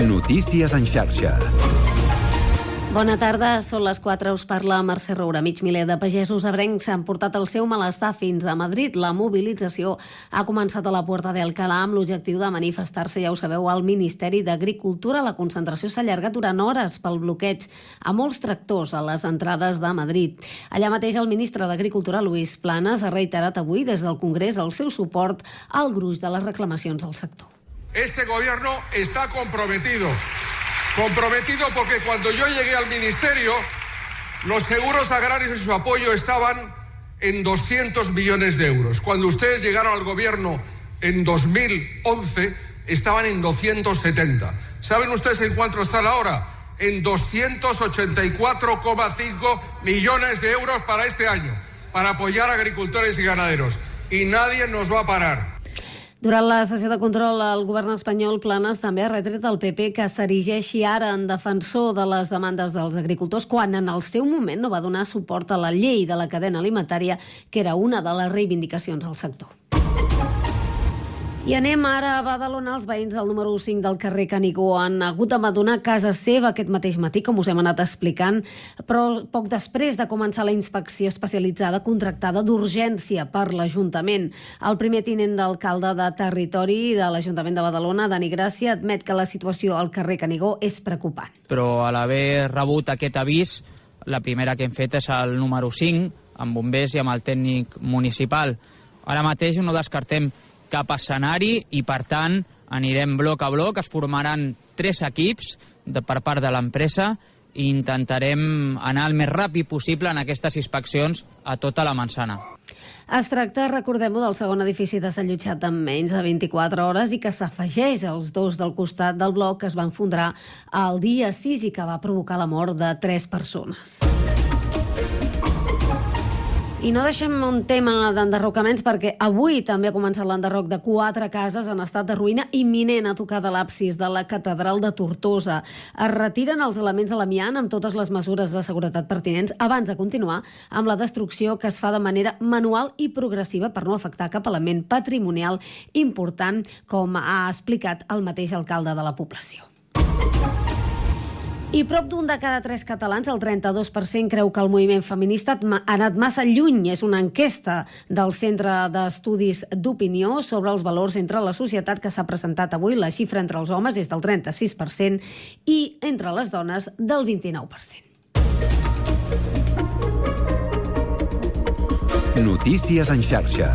Notícies en xarxa. Bona tarda, són les 4, us parla Mercè Roura. Mig miler de pagesos abrencs s'han portat el seu malestar fins a Madrid. La mobilització ha començat a la Puerta del Calà amb l'objectiu de manifestar-se, ja ho sabeu, al Ministeri d'Agricultura. La concentració s'ha allargat durant hores pel bloqueig a molts tractors a les entrades de Madrid. Allà mateix el ministre d'Agricultura, Luis Planas, ha reiterat avui des del Congrés el seu suport al gruix de les reclamacions del sector. Este gobierno está comprometido Comprometido porque cuando yo llegué al ministerio, los seguros agrarios y su apoyo estaban en 200 millones de euros. Cuando ustedes llegaron al gobierno en 2011, estaban en 270. ¿Saben ustedes en cuánto están ahora? En 284,5 millones de euros para este año, para apoyar a agricultores y ganaderos. Y nadie nos va a parar. Durant la sessió de control, el govern espanyol Planes també ha retret al PP que s'erigeixi ara en defensor de les demandes dels agricultors quan en el seu moment no va donar suport a la llei de la cadena alimentària, que era una de les reivindicacions del sector. I anem ara a Badalona. Els veïns del número 5 del carrer Canigó han hagut d'abandonar casa seva aquest mateix matí, com us hem anat explicant, però poc després de començar la inspecció especialitzada contractada d'urgència per l'Ajuntament. El primer tinent d'alcalde de territori de l'Ajuntament de Badalona, Dani Gràcia, admet que la situació al carrer Canigó és preocupant. Però a l'haver rebut aquest avís, la primera que hem fet és el número 5, amb bombers i amb el tècnic municipal. Ara mateix no descartem cap escenari i, per tant, anirem bloc a bloc, es formaran tres equips de, per part de l'empresa i intentarem anar el més ràpid possible en aquestes inspeccions a tota la manzana. Es tracta, recordem-ho, del segon edifici desallotjat en menys de 24 hores i que s'afegeix als dos del costat del bloc que es van fundrar el dia 6 i que va provocar la mort de tres persones. I no deixem un tema d'enderrocaments perquè avui també ha començat l'enderroc de quatre cases en estat de ruïna imminent a tocar de l'absis de la catedral de Tortosa. Es retiren els elements de l'amiant amb totes les mesures de seguretat pertinents abans de continuar amb la destrucció que es fa de manera manual i progressiva per no afectar cap element patrimonial important, com ha explicat el mateix alcalde de la població. I prop d'un de cada tres catalans, el 32%, creu que el moviment feminista ha anat massa lluny. És una enquesta del Centre d'Estudis d'Opinió sobre els valors entre la societat que s'ha presentat avui. La xifra entre els homes és del 36% i entre les dones del 29%. Notícies en xarxa.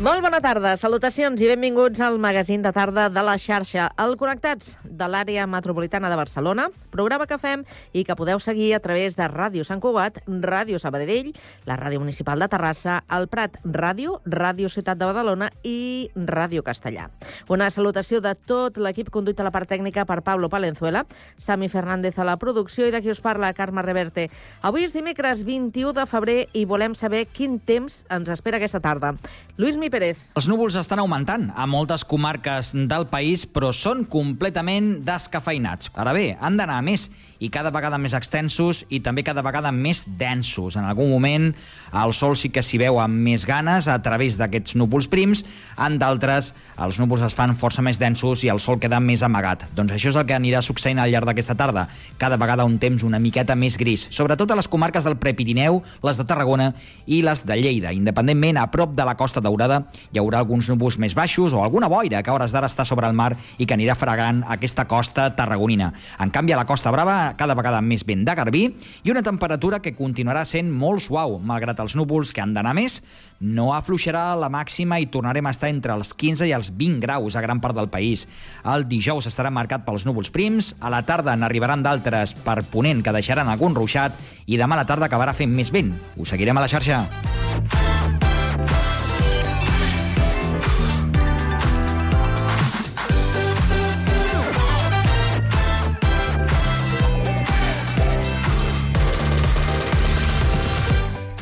Molt bona tarda, salutacions i benvinguts al magazín de tarda de la xarxa, el Connectats de l'àrea metropolitana de Barcelona, programa que fem i que podeu seguir a través de Ràdio Sant Cugat, Ràdio Sabadell, la Ràdio Municipal de Terrassa, el Prat Ràdio, Ràdio Ciutat de Badalona i Ràdio Castellà. Una salutació de tot l'equip conduït a la part tècnica per Pablo Palenzuela, Sami Fernández a la producció i de qui us parla, Carme Reverte. Avui és dimecres 21 de febrer i volem saber quin temps ens espera aquesta tarda. Lluís Mi Pérez. Els núvols estan augmentant a moltes comarques del país, però són completament descafeinats. Ara bé, han d'anar més i cada vegada més extensos i també cada vegada més densos. En algun moment el sol sí que s'hi veu amb més ganes a través d'aquests núvols prims, en d'altres els núvols es fan força més densos i el sol queda més amagat. Doncs això és el que anirà succeint al llarg d'aquesta tarda. Cada vegada un temps una miqueta més gris, sobretot a les comarques del Prepirineu, les de Tarragona i les de Lleida. Independentment, a prop de la Costa Daurada hi haurà alguns núvols més baixos o alguna boira que a hores d'ara està sobre el mar i que anirà fregant aquesta costa tarragonina. En canvi, a la Costa Brava cada, vegada més vent de garbí i una temperatura que continuarà sent molt suau, malgrat els núvols que han d'anar més, no afluixarà la màxima i tornarem a estar entre els 15 i els 20 graus a gran part del país. El dijous estarà marcat pels núvols prims, a la tarda n'arribaran d'altres per ponent que deixaran algun ruixat i demà a la tarda acabarà fent més vent. Us seguirem a la xarxa.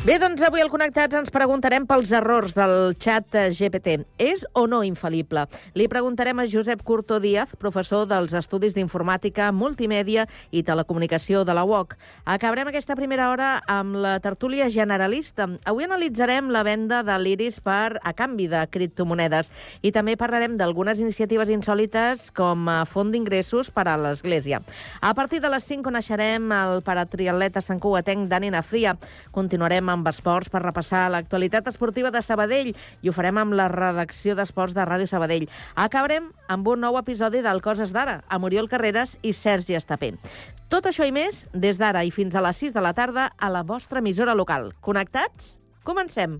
Bé, doncs avui al Connectats ens preguntarem pels errors del xat GPT. És o no infal·lible? Li preguntarem a Josep Curto Díaz, professor dels Estudis d'Informàtica, Multimèdia i Telecomunicació de la UOC. Acabarem aquesta primera hora amb la tertúlia generalista. Avui analitzarem la venda de l'Iris per a canvi de criptomonedes i també parlarem d'algunes iniciatives insòlites com a font d'ingressos per a l'Església. A partir de les 5 coneixerem el paratriatleta Sant Cugatenc Dani Nafria. Continuarem amb esports per repassar l'actualitat esportiva de Sabadell i ho farem amb la redacció d'esports de Ràdio Sabadell. Acabarem amb un nou episodi del Coses d'Ara, amb Oriol Carreras i Sergi Estapé. Tot això i més des d'ara i fins a les 6 de la tarda a la vostra emissora local. Connectats? Comencem!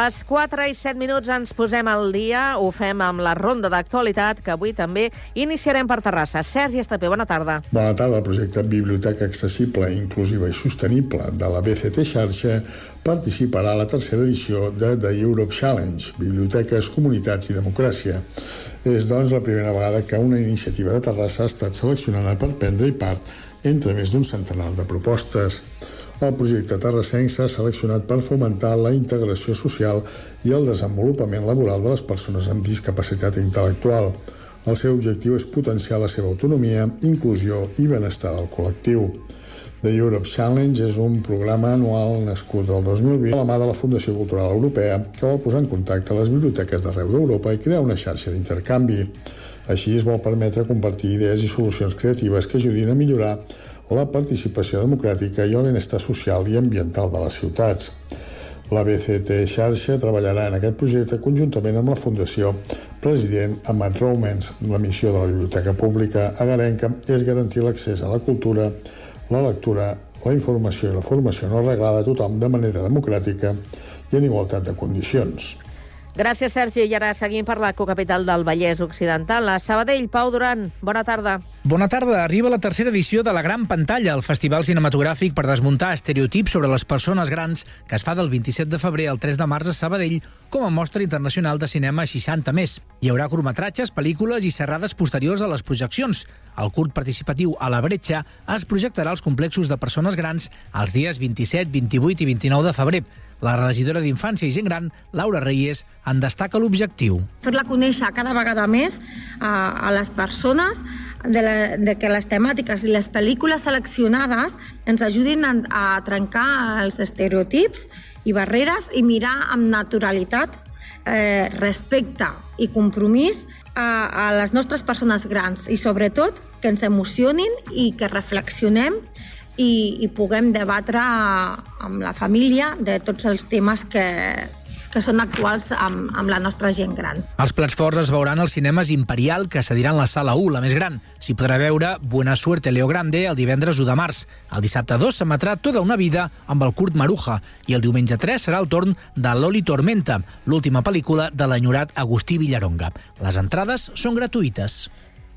Les 4 i 7 minuts ens posem al dia, ho fem amb la ronda d'actualitat, que avui també iniciarem per Terrassa. Sergi Estapé, bona tarda. Bona tarda. El projecte Biblioteca Accessible, Inclusiva i Sostenible de la BCT Xarxa participarà a la tercera edició de The Europe Challenge, Biblioteques, Comunitats i Democràcia. És, doncs, la primera vegada que una iniciativa de Terrassa ha estat seleccionada per prendre-hi part entre més d'un centenar de propostes. El projecte Terrassenc s'ha seleccionat per fomentar la integració social i el desenvolupament laboral de les persones amb discapacitat intel·lectual. El seu objectiu és potenciar la seva autonomia, inclusió i benestar del col·lectiu. The Europe Challenge és un programa anual nascut el 2020 a la mà de la Fundació Cultural Europea que vol posar en contacte les biblioteques d'arreu d'Europa i crear una xarxa d'intercanvi. Així es vol permetre compartir idees i solucions creatives que ajudin a millorar la participació democràtica i el benestar social i ambiental de les ciutats. La BCT Xarxa treballarà en aquest projecte conjuntament amb la Fundació President Amat Romans. La missió de la Biblioteca Pública agarenca és garantir l'accés a la cultura, la lectura, la informació i la formació no arreglada a tothom de manera democràtica i en igualtat de condicions. Gràcies, Sergi. I ara seguim per la cocapital del Vallès Occidental, a Sabadell. Pau Duran, bona tarda. Bona tarda. Arriba la tercera edició de la Gran Pantalla, el festival cinematogràfic per desmuntar estereotips sobre les persones grans, que es fa del 27 de febrer al 3 de març a Sabadell com a mostra internacional de cinema 60 més. Hi haurà curtmetratges, pel·lícules i serrades posteriors a les projeccions. El curt participatiu a la Bretxa es projectarà als complexos de persones grans els dies 27, 28 i 29 de febrer. La regidora d'Infància i Gent Gran, Laura Reyes, en destaca l'objectiu. Fer-la conèixer cada vegada més a, a les persones de, la, de que les temàtiques i les pel·lícules seleccionades ens ajudin a, a trencar els estereotips i barreres i mirar amb naturalitat, eh, respecte i compromís a, a les nostres persones grans i sobretot que ens emocionin i que reflexionem i, i puguem debatre amb la família de tots els temes que, que són actuals amb, amb la nostra gent gran. Els plats forts es veuran als cinemes Imperial, que cediran la sala 1, la més gran. S'hi podrà veure Buena Suerte Leo Grande el divendres 1 de març. El dissabte 2 s'emetrà Tota una vida amb el Kurt Maruja i el diumenge 3 serà el torn de Loli Tormenta, l'última pel·lícula de l'enyorat Agustí Villaronga. Les entrades són gratuïtes.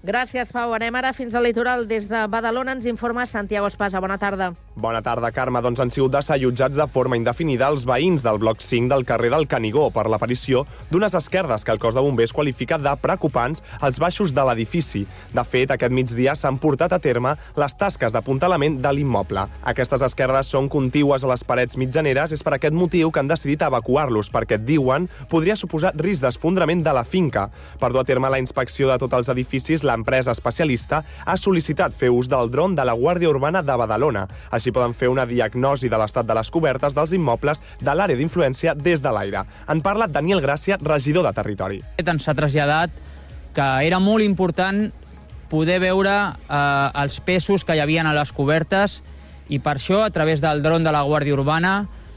Gràcies, Pau. Anem ara fins al litoral. Des de Badalona ens informa Santiago Espasa. Bona tarda. Bona tarda, Carme. Doncs han sigut desallotjats de forma indefinida els veïns del bloc 5 del carrer del Canigó per l'aparició d'unes esquerdes que el cos de bombers qualifica de preocupants als baixos de l'edifici. De fet, aquest migdia s'han portat a terme les tasques d'apuntalament de l'immoble. Aquestes esquerdes són contigües a les parets mitjaneres. És per aquest motiu que han decidit evacuar-los, perquè, diuen, podria suposar risc d'esfondrament de la finca. Per dur a terme la inspecció de tots els edificis, l'empresa especialista ha sol·licitat fer ús del dron de la Guàrdia Urbana de Badalona. Així poden fer una diagnosi de l'estat de les cobertes dels immobles de l'àrea d'influència des de l'aire. En parla Daniel Gràcia, regidor de Territori. Ens ha traslladat que era molt important poder veure eh, els pesos que hi havia a les cobertes i per això, a través del dron de la Guàrdia Urbana,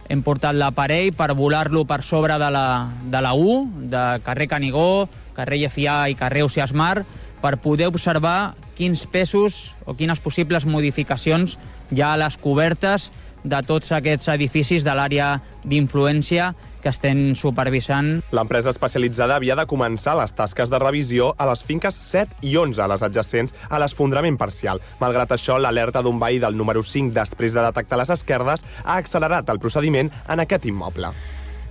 hem portat l'aparell per volar-lo per sobre de la, de la U, de carrer Canigó, carrer Llefià i carrer Oceàs Mar, per poder observar quins pesos o quines possibles modificacions hi ha a les cobertes de tots aquests edificis de l'àrea d'influència que estem supervisant. L'empresa especialitzada havia de començar les tasques de revisió a les finques 7 i 11, les adjacents a l'esfondrament parcial. Malgrat això, l'alerta d'un veí del número 5 després de detectar les esquerdes ha accelerat el procediment en aquest immoble.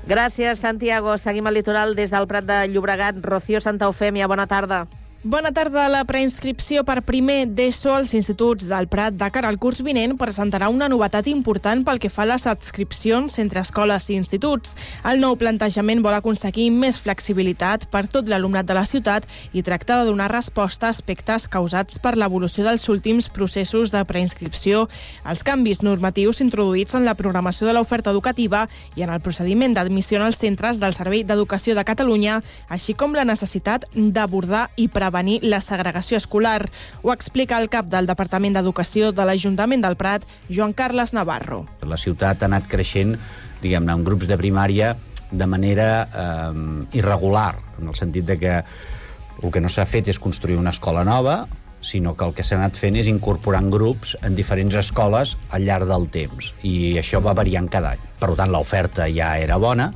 Gràcies, Santiago. Seguim al litoral des del Prat de Llobregat. Rocío Santa Eufèmia, bona tarda. Bona tarda. La preinscripció per primer d'ESO als instituts del Prat de cara al curs vinent presentarà una novetat important pel que fa a les adscripcions entre escoles i instituts. El nou plantejament vol aconseguir més flexibilitat per tot l'alumnat de la ciutat i tractar de donar resposta a aspectes causats per l'evolució dels últims processos de preinscripció, els canvis normatius introduïts en la programació de l'oferta educativa i en el procediment d'admissió als centres del Servei d'Educació de Catalunya, així com la necessitat d'abordar i prevenir prevenir la segregació escolar. Ho explica el cap del Departament d'Educació de l'Ajuntament del Prat, Joan Carles Navarro. La ciutat ha anat creixent, diguem-ne, en grups de primària de manera eh, irregular, en el sentit de que el que no s'ha fet és construir una escola nova, sinó que el que s'ha anat fent és incorporant grups en diferents escoles al llarg del temps, i això va variant cada any. Per tant, l'oferta ja era bona,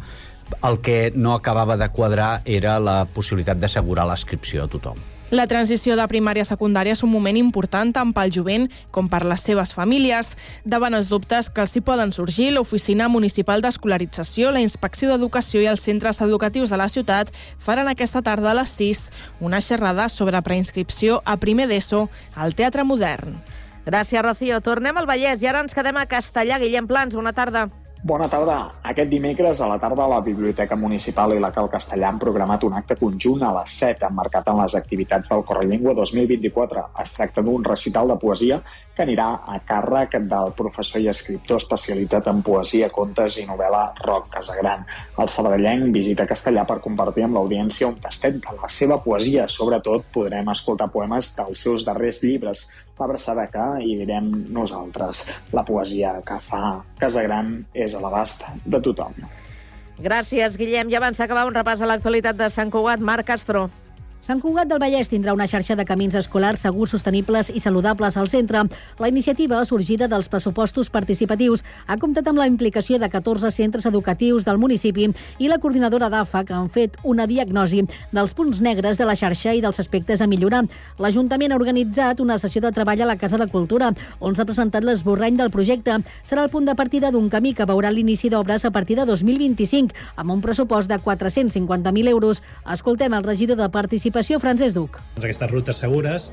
el que no acabava de quadrar era la possibilitat d'assegurar l'inscripció a tothom. La transició de primària a secundària és un moment important tant pel jovent com per les seves famílies. Davant els dubtes que els hi poden sorgir, l'Oficina Municipal d'Escolarització, la Inspecció d'Educació i els centres educatius de la ciutat faran aquesta tarda a les 6 una xerrada sobre preinscripció a primer d'ESO al Teatre Modern. Gràcies, Rocío. Tornem al Vallès i ara ens quedem a Castellà. Guillem Plans, bona tarda. Bona tarda. Aquest dimecres a la tarda la Biblioteca Municipal i la Cal Castellà han programat un acte conjunt a les 7 emmarcat en les activitats del Correllengua 2024. Es tracta d'un recital de poesia que anirà a càrrec del professor i escriptor especialitzat en poesia, contes i novel·la Roc Casagran. El sabadellenc visita Castellà per compartir amb l'audiència un tastet de la seva poesia. Sobretot podrem escoltar poemes dels seus darrers llibres, l'abraçada que hi direm nosaltres. La poesia que fa Casagran és a l'abast de tothom. Gràcies, Guillem. I abans d'acabar un repàs a l'actualitat de Sant Cugat, Marc Castro. Sant Cugat del Vallès tindrà una xarxa de camins escolars segurs, sostenibles i saludables al centre. La iniciativa, sorgida dels pressupostos participatius, ha comptat amb la implicació de 14 centres educatius del municipi i la coordinadora d'AFA, que han fet una diagnosi dels punts negres de la xarxa i dels aspectes a millorar. L'Ajuntament ha organitzat una sessió de treball a la Casa de Cultura, on s'ha presentat l'esborrany del projecte. Serà el punt de partida d'un camí que veurà l'inici d'obres a partir de 2025, amb un pressupost de 450.000 euros. Escoltem el regidor de Participació Participació, Francesc Duc. Doncs aquestes rutes segures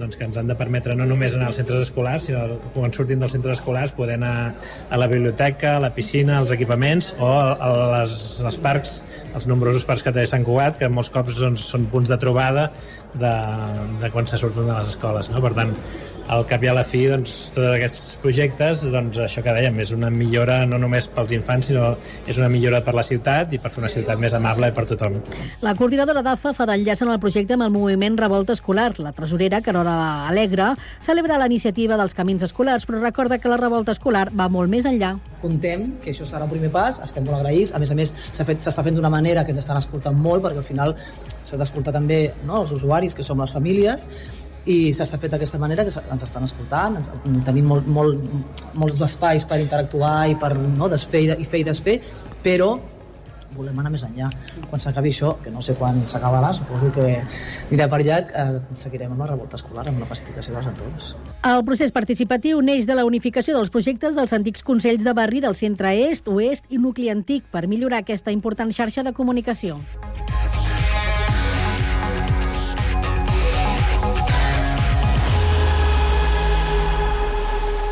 doncs, que ens han de permetre no només anar als centres escolars, sinó quan sortim dels centres escolars poder anar a la biblioteca, a la piscina, als equipaments o a les, als parcs, els nombrosos parcs que té Sant Cugat, que molts cops doncs, són punts de trobada de, de quan se surten de les escoles. No? Per tant, al cap i a la fi, doncs, tots aquests projectes, doncs, això que dèiem, és una millora no només pels infants, sinó és una millora per la ciutat i per fer una ciutat més amable per tothom. La coordinadora d'AFA fa d'enllaç en el projecte amb el moviment Revolta Escolar. La tresorera, Carola Alegre, celebra la iniciativa dels camins escolars, però recorda que la revolta escolar va molt més enllà. Contem que això serà un primer pas, estem molt agraïts. A més a més, s'està fet, fent d'una manera que ens estan escoltant molt, perquè al final s'ha d'escoltar també no, els usuaris, que som les famílies, i s'ha fet d'aquesta manera que ens estan escoltant, ens, tenim molt, molt, molts espais per interactuar i per no, desfer i, i fer i desfer, però volem anar més enllà. Quan s'acabi això, que no sé quan s'acabarà, suposo que anirà per llarg, eh, seguirem amb la revolta escolar, amb la pacificació dels entorns. El procés participatiu neix de la unificació dels projectes dels antics consells de barri del centre est, oest i nucli antic per millorar aquesta important xarxa de comunicació.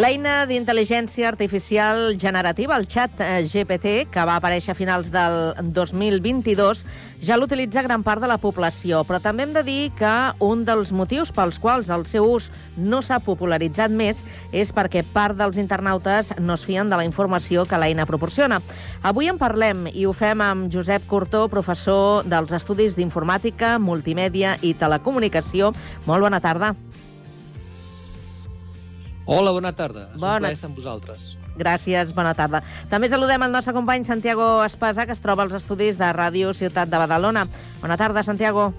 L'eina d'intel·ligència artificial generativa, el xat eh, GPT, que va aparèixer a finals del 2022, ja l'utilitza gran part de la població, però també hem de dir que un dels motius pels quals el seu ús no s'ha popularitzat més és perquè part dels internautes no es fien de la informació que l'eina proporciona. Avui en parlem i ho fem amb Josep Cortó, professor dels Estudis d'Informàtica, Multimèdia i Telecomunicació. Molt bona tarda. Hola, bona tarda. És Bona- un plaer estar amb vosaltres. Gràcies, bona tarda. També saludem el nostre company Santiago Espasa, que es troba als estudis de Ràdio Ciutat de Badalona. Bona tarda, Santiago.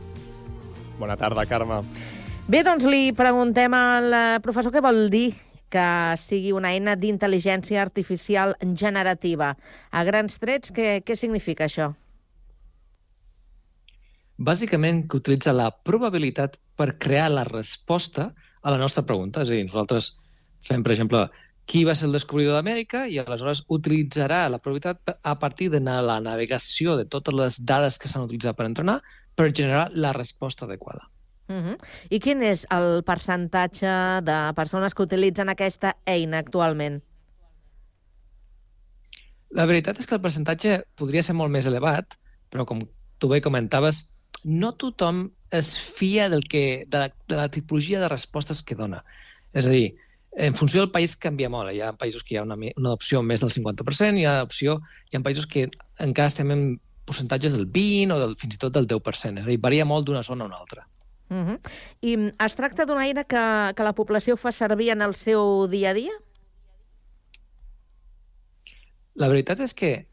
Bona tarda, Carme. Bé, doncs li preguntem al eh, professor què vol dir que sigui una eina d'intel·ligència artificial generativa. A grans trets, què, què significa això? Bàsicament, que utilitza la probabilitat per crear la resposta a la nostra pregunta. És a dir, nosaltres fem, per exemple, qui va ser el descobridor d'Amèrica i aleshores utilitzarà la probabilitat a partir de la navegació de totes les dades que s'han utilitzat per entrenar per generar la resposta adequada. Uh -huh. I quin és el percentatge de persones que utilitzen aquesta eina actualment? La veritat és que el percentatge podria ser molt més elevat, però com tu bé comentaves, no tothom es fia del que, de, la, de la tipologia de respostes que dona. És a dir, en funció del país canvia molt. Hi ha països que hi ha una, una adopció més del 50%, hi ha, opció, hi ha països que encara estem en percentatges del 20 o del, fins i tot del 10%. És a dir, varia molt d'una zona a una altra. Uh -huh. I mm, es tracta d'una eina que, que la població fa servir en el seu dia a dia? La veritat és que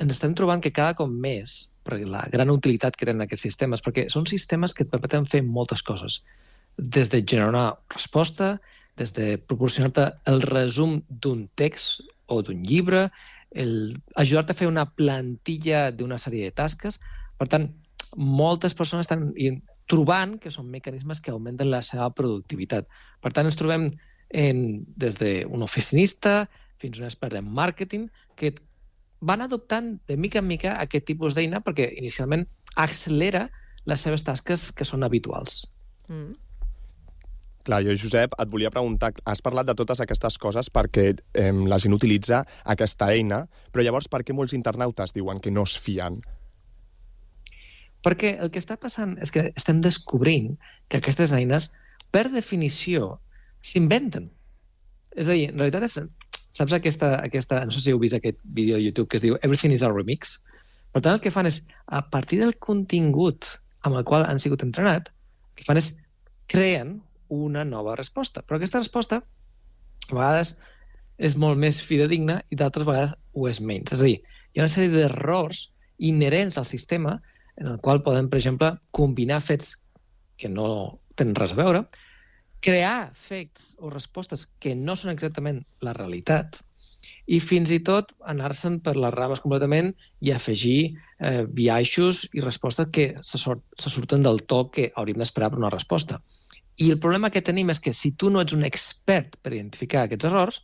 ens estem trobant que cada cop més, per la gran utilitat que tenen aquests sistemes, perquè són sistemes que et permeten fer moltes coses. Des de generar una resposta, des de proporcionar-te el resum d'un text o d'un llibre, el ajudar-te a fer una plantilla d'una sèrie de tasques. Per tant, moltes persones estan trobant que són mecanismes que augmenten la seva productivitat. Per tant, ens trobem en, des d'un oficinista fins a un expert en màrqueting que van adoptant de mica en mica aquest tipus d'eina perquè inicialment accelera les seves tasques que són habituals. Mm. Clar, jo, Josep, et volia preguntar, has parlat de totes aquestes coses perquè eh, la gent utilitza aquesta eina, però llavors per què molts internautes diuen que no es fien? Perquè el que està passant és que estem descobrint que aquestes eines, per definició, s'inventen. És a dir, en realitat és... Saps aquesta, aquesta... No sé si heu vist aquest vídeo de YouTube que es diu Everything is a remix. Per tant, el que fan és, a partir del contingut amb el qual han sigut entrenat, que fan és creen una nova resposta. Però aquesta resposta, a vegades, és molt més fidedigna i d'altres vegades ho és menys. És a dir, hi ha una sèrie d'errors inherents al sistema en el qual poden, per exemple, combinar fets que no tenen res a veure, crear fets o respostes que no són exactament la realitat i fins i tot anar-se'n per les rames completament i afegir eh, biaixos i respostes que se, sort, se surten del to que hauríem d'esperar per una resposta. I el problema que tenim és que si tu no ets un expert per identificar aquests errors,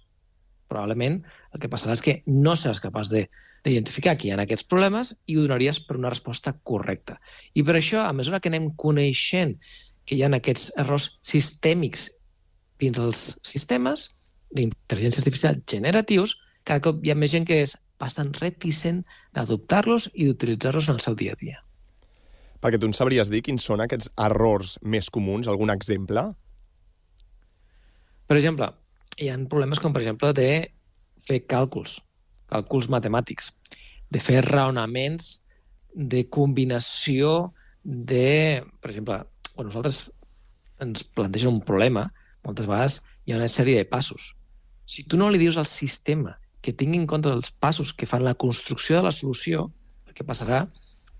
probablement el que passarà és que no seràs capaç de d'identificar que hi ha aquests problemes i ho donaries per una resposta correcta. I per això, a mesura que anem coneixent que hi ha aquests errors sistèmics dins els sistemes d'intel·ligència artificial generatius, cada cop hi ha més gent que és bastant reticent d'adoptar-los i d'utilitzar-los en el seu dia a dia. Perquè tu ens sabries dir quins són aquests errors més comuns? Algun exemple? Per exemple, hi ha problemes com, per exemple, de fer càlculs, càlculs matemàtics, de fer raonaments de combinació de, per exemple, quan nosaltres ens plantegen un problema, moltes vegades hi ha una sèrie de passos. Si tu no li dius al sistema que tingui en compte els passos que fan la construcció de la solució, el que passarà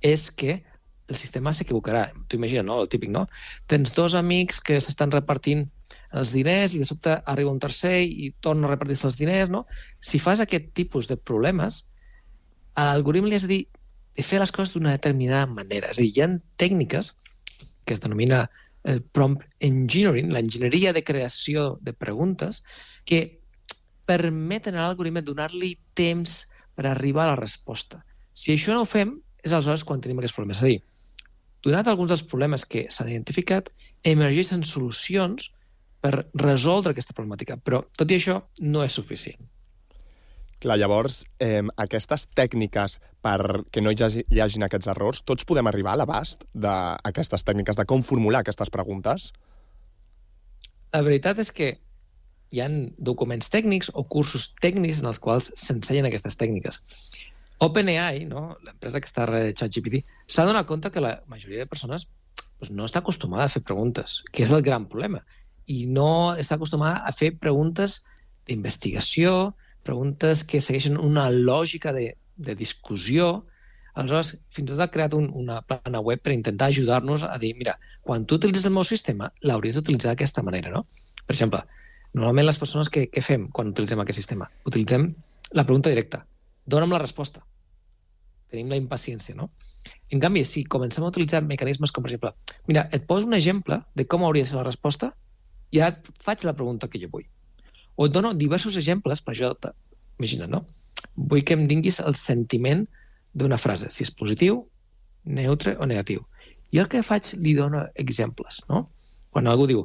és que el sistema s'equivocarà. Tu imagina, no? El típic, no? Tens dos amics que s'estan repartint els diners i de sobte arriba un tercer i torna a repartir-se els diners, no? Si fas aquest tipus de problemes, a l'algoritme li has de dir de fer les coses d'una determinada manera. És a dir, hi ha tècniques que es denomina el prompt engineering, l'enginyeria de creació de preguntes, que permeten a l'algoritme donar-li temps per arribar a la resposta. Si això no ho fem, és aleshores quan tenim aquests problemes. És a dir, donat alguns dels problemes que s'han identificat, emergeixen solucions per resoldre aquesta problemàtica, però tot i això no és suficient. Clar, llavors, eh, aquestes tècniques per que no hi hagi, hi hagin aquests errors, tots podem arribar a l'abast d'aquestes tècniques, de com formular aquestes preguntes? La veritat és que hi han documents tècnics o cursos tècnics en els quals s'ensenyen aquestes tècniques. OpenAI, no? l'empresa que està darrere de ChatGPT, s'ha donat compte que la majoria de persones doncs, no està acostumada a fer preguntes, que és el gran problema. I no està acostumada a fer preguntes d'investigació, preguntes que segueixen una lògica de, de discussió. Aleshores, fins i tot ha creat un, una plana web per intentar ajudar-nos a dir, mira, quan tu utilitzes el meu sistema, l'hauries d'utilitzar d'aquesta manera, no? Per exemple, normalment les persones que, què fem quan utilitzem aquest sistema? Utilitzem la pregunta directa. Dóna'm la resposta. Tenim la impaciència, no? En canvi, si comencem a utilitzar mecanismes com, per exemple, mira, et poso un exemple de com hauria de ser la resposta i ara et faig la pregunta que jo vull. O et dono diversos exemples per això Imagina, no? Vull que em dinguis el sentiment d'una frase, si és positiu, neutre o negatiu. I el que faig, li dono exemples, no? Quan algú diu,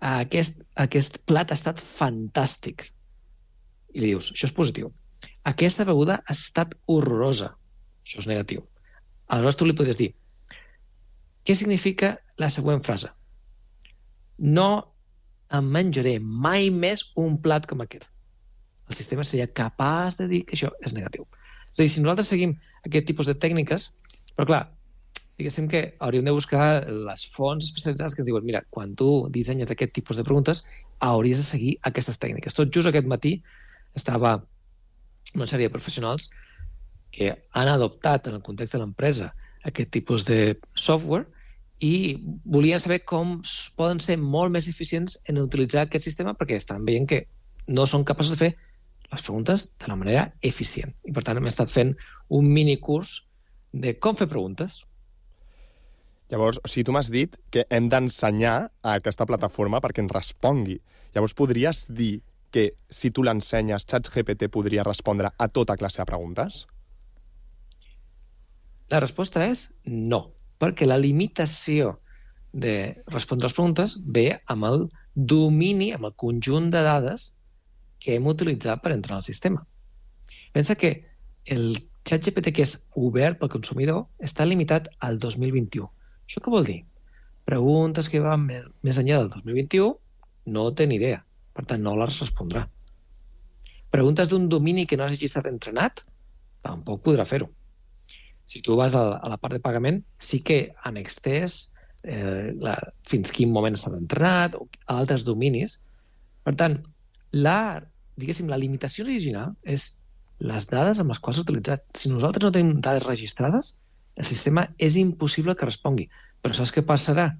aquest, aquest plat ha estat fantàstic, i li dius, això és positiu. Aquesta beguda ha estat horrorosa, això és negatiu. Aleshores tu li podries dir, què significa la següent frase? No em menjaré mai més un plat com aquest. El sistema seria capaç de dir que això és negatiu. És a dir, si nosaltres seguim aquest tipus de tècniques, però clar, diguéssim que hauríem de buscar les fonts especialitzades que ens diuen mira, quan tu dissenyes aquest tipus de preguntes, hauries de seguir aquestes tècniques. Tot just aquest matí estava una sèrie de professionals que han adoptat en el context de l'empresa aquest tipus de software i volien saber com poden ser molt més eficients en utilitzar aquest sistema perquè estan veient que no són capaços de fer les preguntes de la manera eficient. I, per tant, hem estat fent un minicurs de com fer preguntes. Llavors, o sigui, tu m'has dit que hem d'ensenyar a aquesta plataforma perquè ens respongui. Llavors, podries dir que si tu l'ensenyes, ChatGPT podria respondre a tota classe de preguntes? La resposta és no, perquè la limitació de respondre les preguntes ve amb el domini, amb el conjunt de dades que hem utilitzat per entrar al sistema. Pensa que el xat GPT que és obert pel consumidor està limitat al 2021. Això què vol dir? Preguntes que van més enllà del 2021 no té ni idea. Per tant, no les respondrà. Preguntes d'un domini que no hagi estat entrenat, tampoc podrà fer-ho. Si tu vas a, a la part de pagament, sí que han extès eh, la, fins quin moment estava entrenat, o altres dominis. Per tant, la, diguéssim, la limitació original és les dades amb les quals s'ha utilitzat. Si nosaltres no tenim dades registrades, el sistema és impossible que respongui. Però saps què passarà?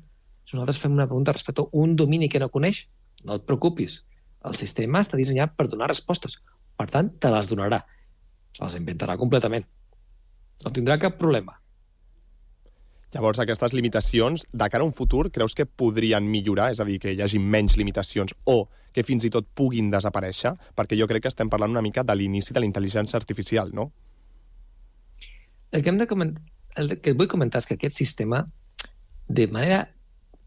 Si nosaltres fem una pregunta respecte a un domini que no coneix, no et preocupis. El sistema està dissenyat per donar respostes. Per tant, te les donarà. Se les inventarà completament. No tindrà cap problema. Llavors, aquestes limitacions, de cara a un futur, creus que podrien millorar? És a dir, que hi hagi menys limitacions o que fins i tot puguin desaparèixer? Perquè jo crec que estem parlant una mica de l'inici de la intel·ligència artificial, no? El que, hem de comentar, el que vull comentar és que aquest sistema, de manera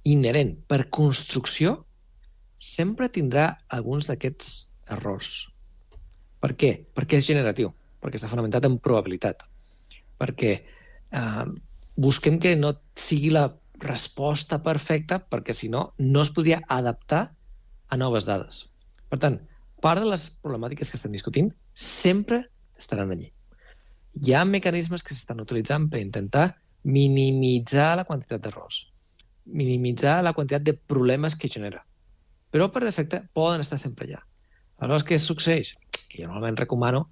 inherent, per construcció, sempre tindrà alguns d'aquests errors. Per què? Perquè és generatiu, perquè està fonamentat en probabilitat, perquè eh, busquem que no sigui la resposta perfecta perquè si no, no es podria adaptar a noves dades. Per tant, part de les problemàtiques que estem discutint sempre estaran allí. Hi ha mecanismes que s'estan utilitzant per intentar minimitzar la quantitat d'errors, minimitzar la quantitat de problemes que genera. Però per defecte poden estar sempre allà. Aleshores, què succeeix? Que jo normalment recomano,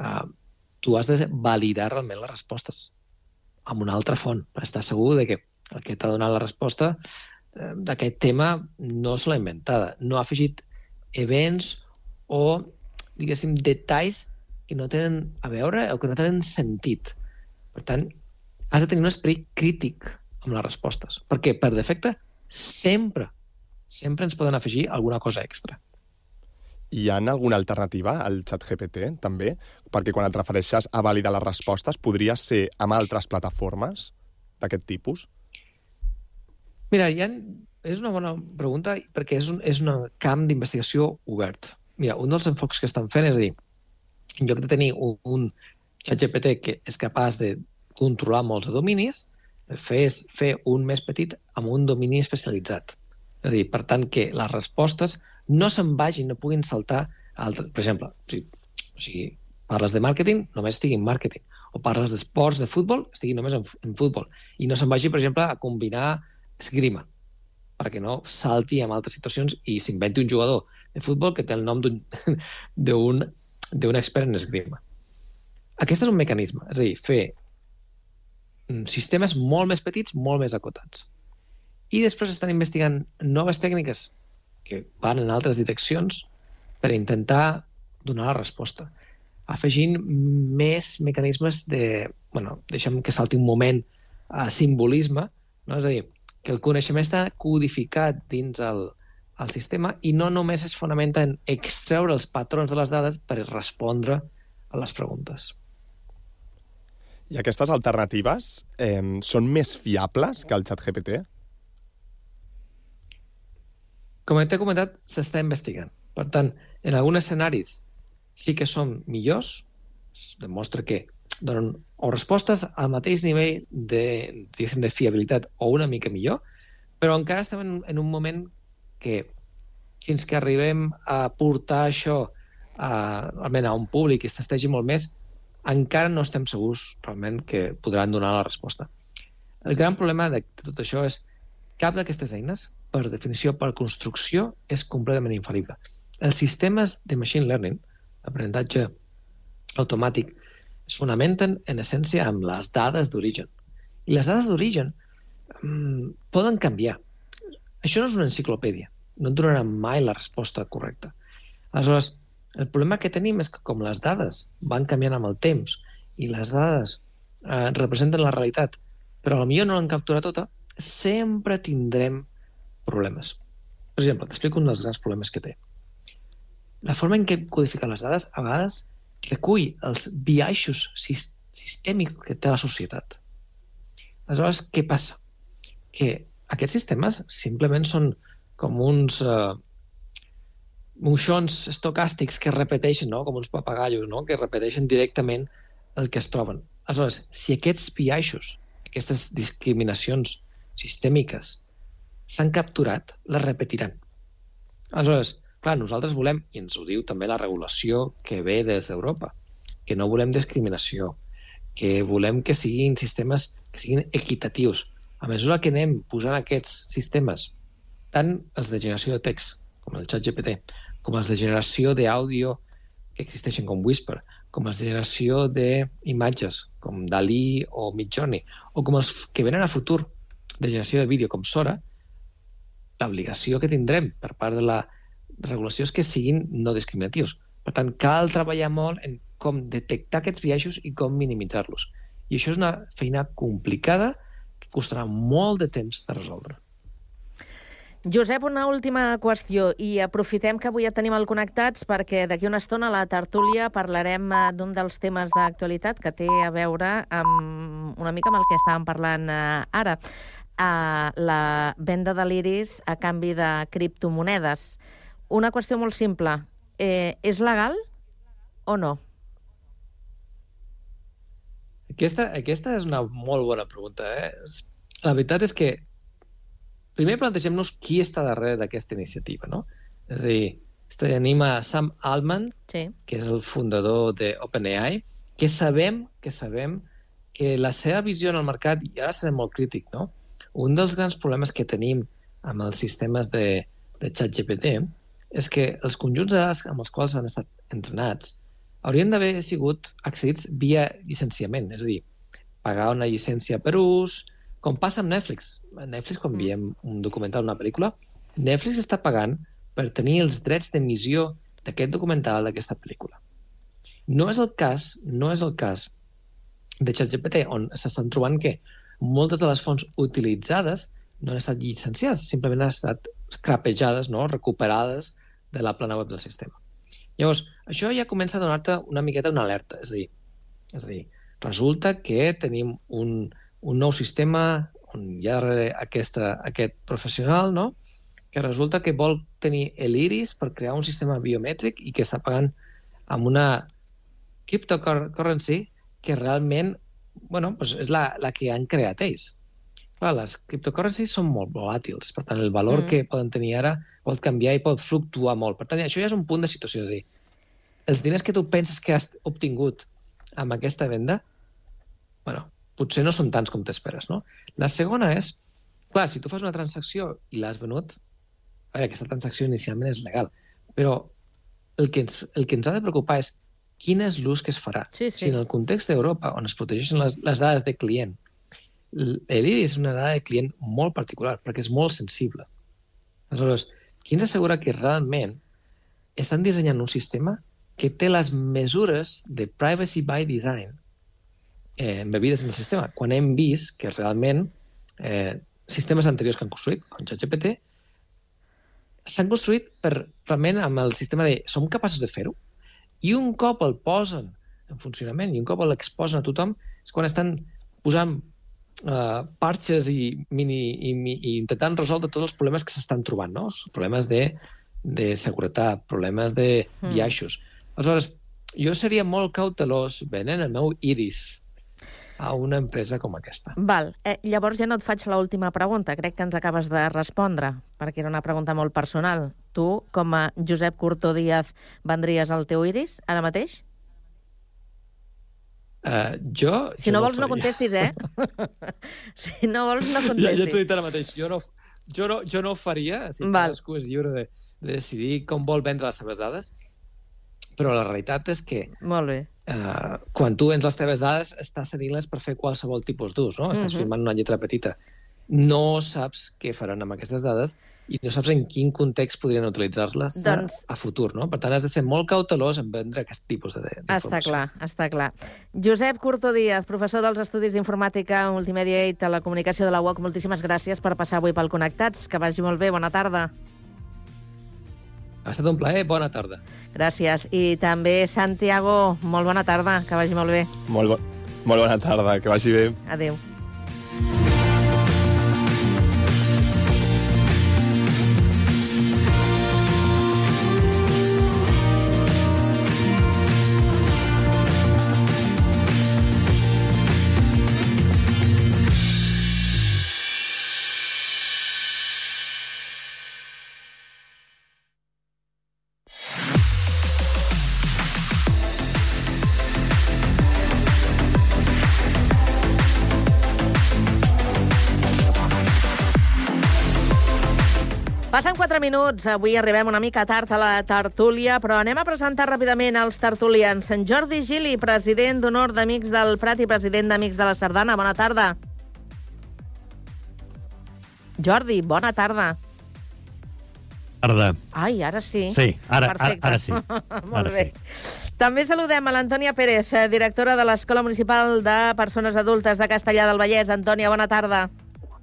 eh, tu has de validar realment les respostes amb una altra font, per estar segur de que el que t'ha donat la resposta eh, d'aquest tema no se l'ha inventada. No ha afegit events o, diguéssim, detalls que no tenen a veure o que no tenen sentit. Per tant, has de tenir un esperit crític amb les respostes. Perquè, per defecte, sempre, sempre ens poden afegir alguna cosa extra. Hi ha alguna alternativa al xat GPT, també? Perquè quan et refereixes a validar les respostes, podria ser amb altres plataformes d'aquest tipus? Mira, ha, és una bona pregunta perquè és un, és un camp d'investigació obert. Mira, un dels enfocs que estan fent és dir, en lloc de tenir un, un xat GPT que és capaç de controlar molts de dominis, fer fer un més petit amb un domini especialitzat. És a dir, per tant, que les respostes no se'n vagin, no puguin saltar altres. Per exemple, si, o sigui, parles de màrqueting, només estigui en màrqueting. O parles d'esports, de futbol, estigui només en, en futbol. I no se'n vagi, per exemple, a combinar esgrima, perquè no salti en altres situacions i s'inventi un jugador de futbol que té el nom d'un expert en esgrima. Aquest és un mecanisme, és a dir, fer mm, sistemes molt més petits, molt més acotats. I després estan investigant noves tècniques que van en altres direccions per intentar donar la resposta, afegint més mecanismes de... bueno, deixem que salti un moment a simbolisme, no? és a dir, que el coneixement està codificat dins el, el sistema i no només es fonamenta en extreure els patrons de les dades per respondre a les preguntes. I aquestes alternatives eh, són més fiables que el xat GPT? Com t'he comentat, s'està investigant. Per tant, en alguns escenaris sí que són millors, demostra que donen o respostes al mateix nivell de, de fiabilitat o una mica millor, però encara estem en, en un moment que fins que arribem a portar això a, almenys a un públic i es testegi molt més, encara no estem segurs realment que podran donar la resposta. El gran problema de tot això és cap d'aquestes eines per definició, per construcció, és completament infal·lible. Els sistemes de machine learning, aprenentatge automàtic, es fonamenten, en essència, amb les dades d'origen. I les dades d'origen mmm, poden canviar. Això no és una enciclopèdia. No et donarà mai la resposta correcta. Aleshores, el problema que tenim és que com les dades van canviant amb el temps i les dades eh, representen la realitat, però potser no l'han capturat tota, sempre tindrem problemes. Per exemple, t'explico un dels grans problemes que té. La forma en què codifica les dades a vegades recull els biaixos sistèmics que té la societat. Aleshores, què passa? Que aquests sistemes simplement són com uns uh, moixons estocàstics que repeteixen, no? com uns papagallos, no? que repeteixen directament el que es troben. Aleshores, si aquests biaixos, aquestes discriminacions sistèmiques s'han capturat, les repetiran. Aleshores, clar, nosaltres volem, i ens ho diu també la regulació que ve des d'Europa, que no volem discriminació, que volem que siguin sistemes que siguin equitatius. a mesura que anem posant aquests sistemes, tant els de generació de text, com el xat GPT, com els de generació d'àudio que existeixen com Whisper, com els de generació d'imatges, com Dalí o Midjourney, o com els que venen a futur de generació de vídeo, com Sora, l'obligació que tindrem per part de la regulació és que siguin no discriminatius. Per tant, cal treballar molt en com detectar aquests biaixos i com minimitzar-los. I això és una feina complicada que costarà molt de temps de resoldre. Josep, una última qüestió, i aprofitem que avui ja tenim el Connectats perquè d'aquí una estona a la tertúlia parlarem eh, d'un dels temes d'actualitat que té a veure amb una mica amb el que estàvem parlant eh, ara, uh, la venda de l'iris a canvi de criptomonedes. Una qüestió molt simple, eh, és legal o no? Aquesta, aquesta és una molt bona pregunta. Eh? La veritat és que primer plantegem-nos qui està darrere d'aquesta iniciativa, no? És a dir, tenim a Sam Altman, sí. que és el fundador de OpenAI, que sabem que sabem que la seva visió en el mercat, i ara serem molt crític, no? Un dels grans problemes que tenim amb els sistemes de, de xat GPT és que els conjunts de dades amb els quals han estat entrenats haurien d'haver sigut accedits via llicenciament, és a dir, pagar una llicència per ús, com passa amb Netflix. A Netflix, quan mm. veiem un documental, una pel·lícula, Netflix està pagant per tenir els drets d'emissió d'aquest documental, d'aquesta pel·lícula. No és el cas, no és el cas de ChatGPT, on s'estan trobant que moltes de les fonts utilitzades no han estat llicenciades, simplement han estat crapejades, no? recuperades de la plana web del sistema. Llavors, això ja comença a donar-te una miqueta una alerta, és a dir, és a dir, resulta que tenim un, un nou sistema on hi ha aquesta, aquest professional, no?, que resulta que vol tenir l'iris per crear un sistema biomètric i que està pagant amb una cryptocurrency que realment bueno, doncs és la, la que han creat ells. Clar, les cryptocurrencies són molt volàtils, per tant, el valor mm. que poden tenir ara pot canviar i pot fluctuar molt. Per tant, això ja és un punt de situació. És a dir, els diners que tu penses que has obtingut amb aquesta venda, bueno, potser no són tants com t'esperes, no? La segona és, clar, si tu fas una transacció i l'has venut, a veure, aquesta transacció inicialment és legal, però el que ens, el que ens ha de preocupar és quin és l'ús que es farà. Sí, sí. Si en el context d'Europa, on es protegeixen les, les dades de client, l'IRI és una dada de client molt particular, perquè és molt sensible. Aleshores, qui ens assegura que realment estan dissenyant un sistema que té les mesures de privacy by design eh, embebides en el sistema, quan hem vist que realment eh, sistemes anteriors que han construït, com ChatGPT, s'han construït per, realment amb el sistema de som capaços de fer-ho i un cop el posen en funcionament i un cop l'exposen a tothom és quan estan posant uh, parxes i, mini, i, i intentant resoldre tots els problemes que s'estan trobant, no? Els problemes de, de seguretat, problemes de mm. biaixos. Aleshores, jo seria molt cautelós venent el meu iris a una empresa com aquesta. Val. Eh, llavors ja no et faig l'última pregunta. Crec que ens acabes de respondre, perquè era una pregunta molt personal. Tu, com a Josep Curto Díaz, vendries el teu iris ara mateix? Uh, jo... Si jo no, no vols, no contestis, eh? si no vols, no contestis. Ja, ja t'ho he dit ara mateix. Jo no, jo no, jo no ho faria, si Val. cadascú és lliure de, de decidir com vol vendre les seves dades, però la realitat és que Molt bé. Uh, quan tu vens les teves dades, estàs cedint-les per fer qualsevol tipus d'ús, no? Estàs Mhm. firmant una lletra petita. No saps què faran amb aquestes dades i no saps en quin context podrien utilitzar-les a- Doncs- a futur, no? Per tant, has de ser molt cautelós en vendre aquest tipus de, de Està clar, està clar. Josep Curto Díaz, professor dels Estudis d'Informàtica, Multimèdia i Telecomunicació de la UOC, moltíssimes gràcies per passar avui pel Connectats. Que vagi molt bé, bona tarda. Ha estat un plaer, bona tarda. Gràcies. I també Santiago, molt bona tarda, que vagi molt bé. Molt, bo molt bona tarda, que vagi bé. Adéu. Passen 4 minuts, avui arribem una mica tard a la tertúlia, però anem a presentar ràpidament els tertulians. En Jordi Gili, president d'honor d'Amics del Prat i president d'Amics de la Sardana. Bona tarda. Jordi, bona tarda. Tarda. Ai, ara sí. Sí, ara- ara- Perfecte. ara sí. Molt Ara bé. També saludem a l'Antònia Pérez, eh, directora de l'Escola Municipal de Persones Adultes de Castellà del Vallès. Antònia, bona tarda.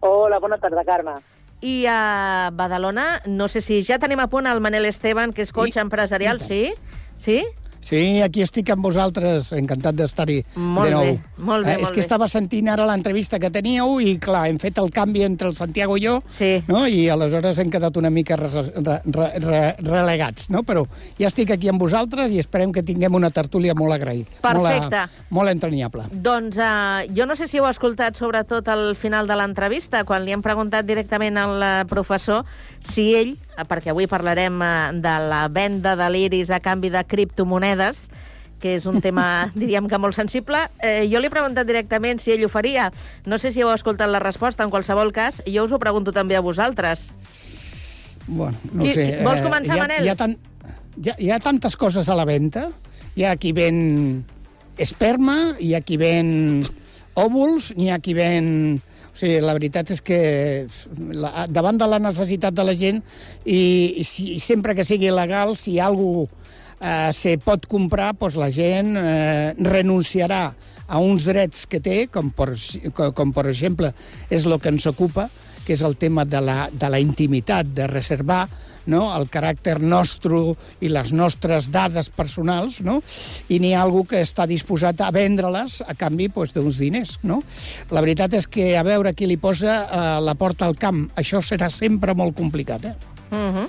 Hola, bona tarda, Carme. I a Badalona, no sé si ja tenim a punt el Manel Esteban, que és coach empresarial, sí? Sí? Sí, aquí estic amb vosaltres, encantat d'estar-hi de nou. bé, molt bé, Eh, és molt que bé. estava sentint ara l'entrevista que teníeu i, clar, hem fet el canvi entre el Santiago i jo, sí. no? i aleshores hem quedat una mica re, re, re, re, relegats, no? Però ja estic aquí amb vosaltres i esperem que tinguem una tertúlia molt agraïda. Perfecte. Molt, molt entranyable. Doncs uh, jo no sé si heu escoltat sobretot al final de l'entrevista, quan li hem preguntat directament al eh, professor si ell, eh, perquè avui parlarem uh, de la venda de l'iris a canvi de criptomonedes, que és un tema, diríem que molt sensible. Eh, jo li he preguntat directament si ell ho faria. No sé si heu escoltat la resposta, en qualsevol cas. Jo us ho pregunto també a vosaltres. Bueno, no Qui- sé. vols començar, hi ha, Manel? Hi ha, tan, hi, ha, hi ha tantes coses a la venda. Hi ha qui ven esperma, hi ha qui ven òvuls, n'hi ha qui ven... O sigui, la veritat és que la, davant de la necessitat de la gent i, i, si, sempre que sigui legal, si algú eh, se pot comprar, doncs la gent eh, renunciarà a uns drets que té, com per, com per exemple és el que ens ocupa, que és el tema de la, de la intimitat, de reservar no? el caràcter nostre i les nostres dades personals, no? i n'hi ha algú que està disposat a vendre-les a canvi doncs, d'uns diners. No? La veritat és que a veure qui li posa eh, la porta al camp. Això serà sempre molt complicat. Eh? Uh -huh.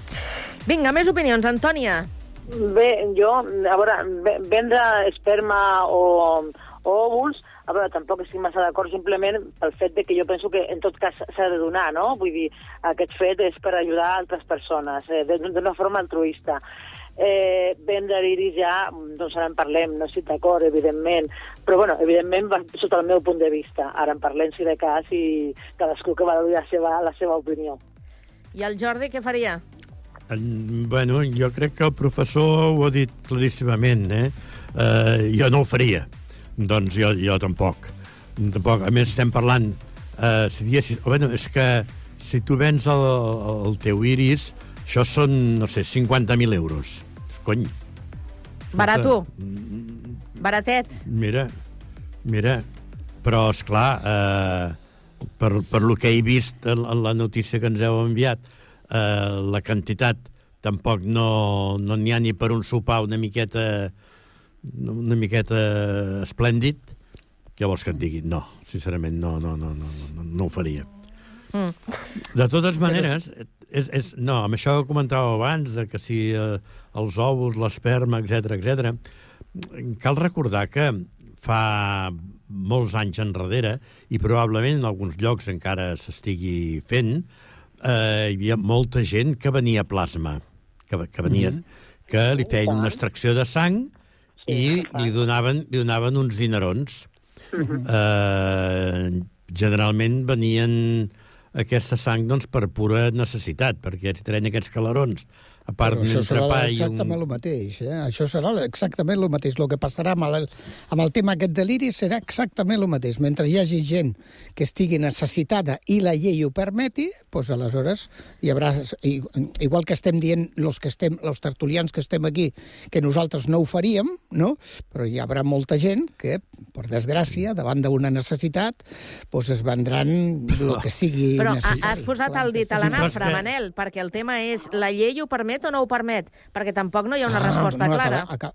Vinga, més opinions. Antònia. Bé, jo, a veure, ve- vendre esperma o, o òvuls, a veure, tampoc estic massa d'acord simplement pel fet de que jo penso que en tot cas s'ha de donar, no? Vull dir, aquest fet és per ajudar altres persones, eh, d'una forma altruista. Eh, vendre l'iris ja, doncs ara en parlem, no estic d'acord, evidentment, però bueno, evidentment va sota el meu punt de vista. Ara en parlem si de cas i cadascú que valori la seva, la seva opinió. I el Jordi què faria? En- Bueno, jo crec que el professor ho ha dit claríssimament, eh? eh jo no ho faria. Doncs jo, jo tampoc. Tampoc. A més, estem parlant... Eh, si diguessis... Bueno, és que si tu vens el, el teu iris, això són, no sé, 50.000 euros. Cony, Barato. Baratet. mira, mira. Però, és clar, eh, per, per lo que he vist en, en la notícia que ens heu enviat, eh, la quantitat tampoc no no n'hi ha ni per un sopar una miqueta una miqueta esplèndid. Què vols que et digui? No, sincerament, no, no, no, no, no, no ho faria. Mm. De totes maneres, és, és, no, amb això que comentàveu abans, de que si eh, els òvuls, l'esperma, etc etc. cal recordar que fa molts anys enrere, i probablement en alguns llocs encara s'estigui fent, eh, hi havia molta gent que venia plasma, que, que venia, Mhm. que li feien una extracció de sang i li donaven, li donaven uns dinerons. Mhm. Eh, generalment venien aquesta sang doncs, per pura necessitat, perquè si treien aquests calarons, a part Però d'un això serà entrepà i un... exactament el mateix. Eh? Això serà exactament el mateix. El que passarà amb el, amb el tema aquest de l'iris serà exactament el mateix. Mentre hi hagi gent que estigui necessitada i la llei ho permeti, doncs aleshores hi haurà, igual que estem dient los que estem, els tertulians que estem aquí, que nosaltres no ho faríem, no? però hi haurà molta gent que, per desgràcia, davant d'una necessitat, doncs es vendran el que sigui Però necessari. has posat Clar, el dit a la nafra, Manel, perquè el tema és la llei ho permet o no ho permet? Perquè tampoc no hi ha una resposta Ah, no, clara. Acaba, acaba,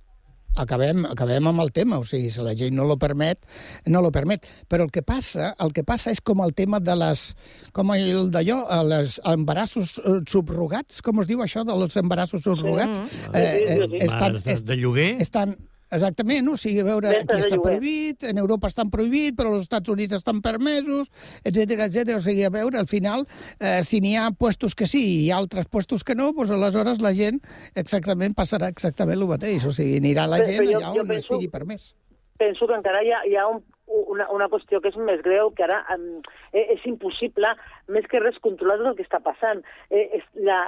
acabem, acabem amb el tema, o sigui, si la llei no lo permet, no lo permet. Però el que passa, el que passa és com el tema de les, com el d'allò, eh, les embarassos eh, subrogats, com es diu això dels embarassos subrogats? Sí, sí, sí, sí. Mares de- de lloguer? Estan, Exactament, o sigui, a veure, Ventes aquí està prohibit, en Europa estan prohibit, però als Estats Units estan permesos, etc etc. O sigui, a veure, al final, eh, si n'hi ha puestos que sí i altres puestos que no, doncs aleshores la gent exactament passarà exactament el mateix. O sigui, anirà la gent però jo- allà jo on penso- estigui permès. penso que encara hi ha, hi ha un, una, una qüestió que és més greu, que ara um, eh, és impossible, més que res, controlar tot el que està passant. Eh, és la,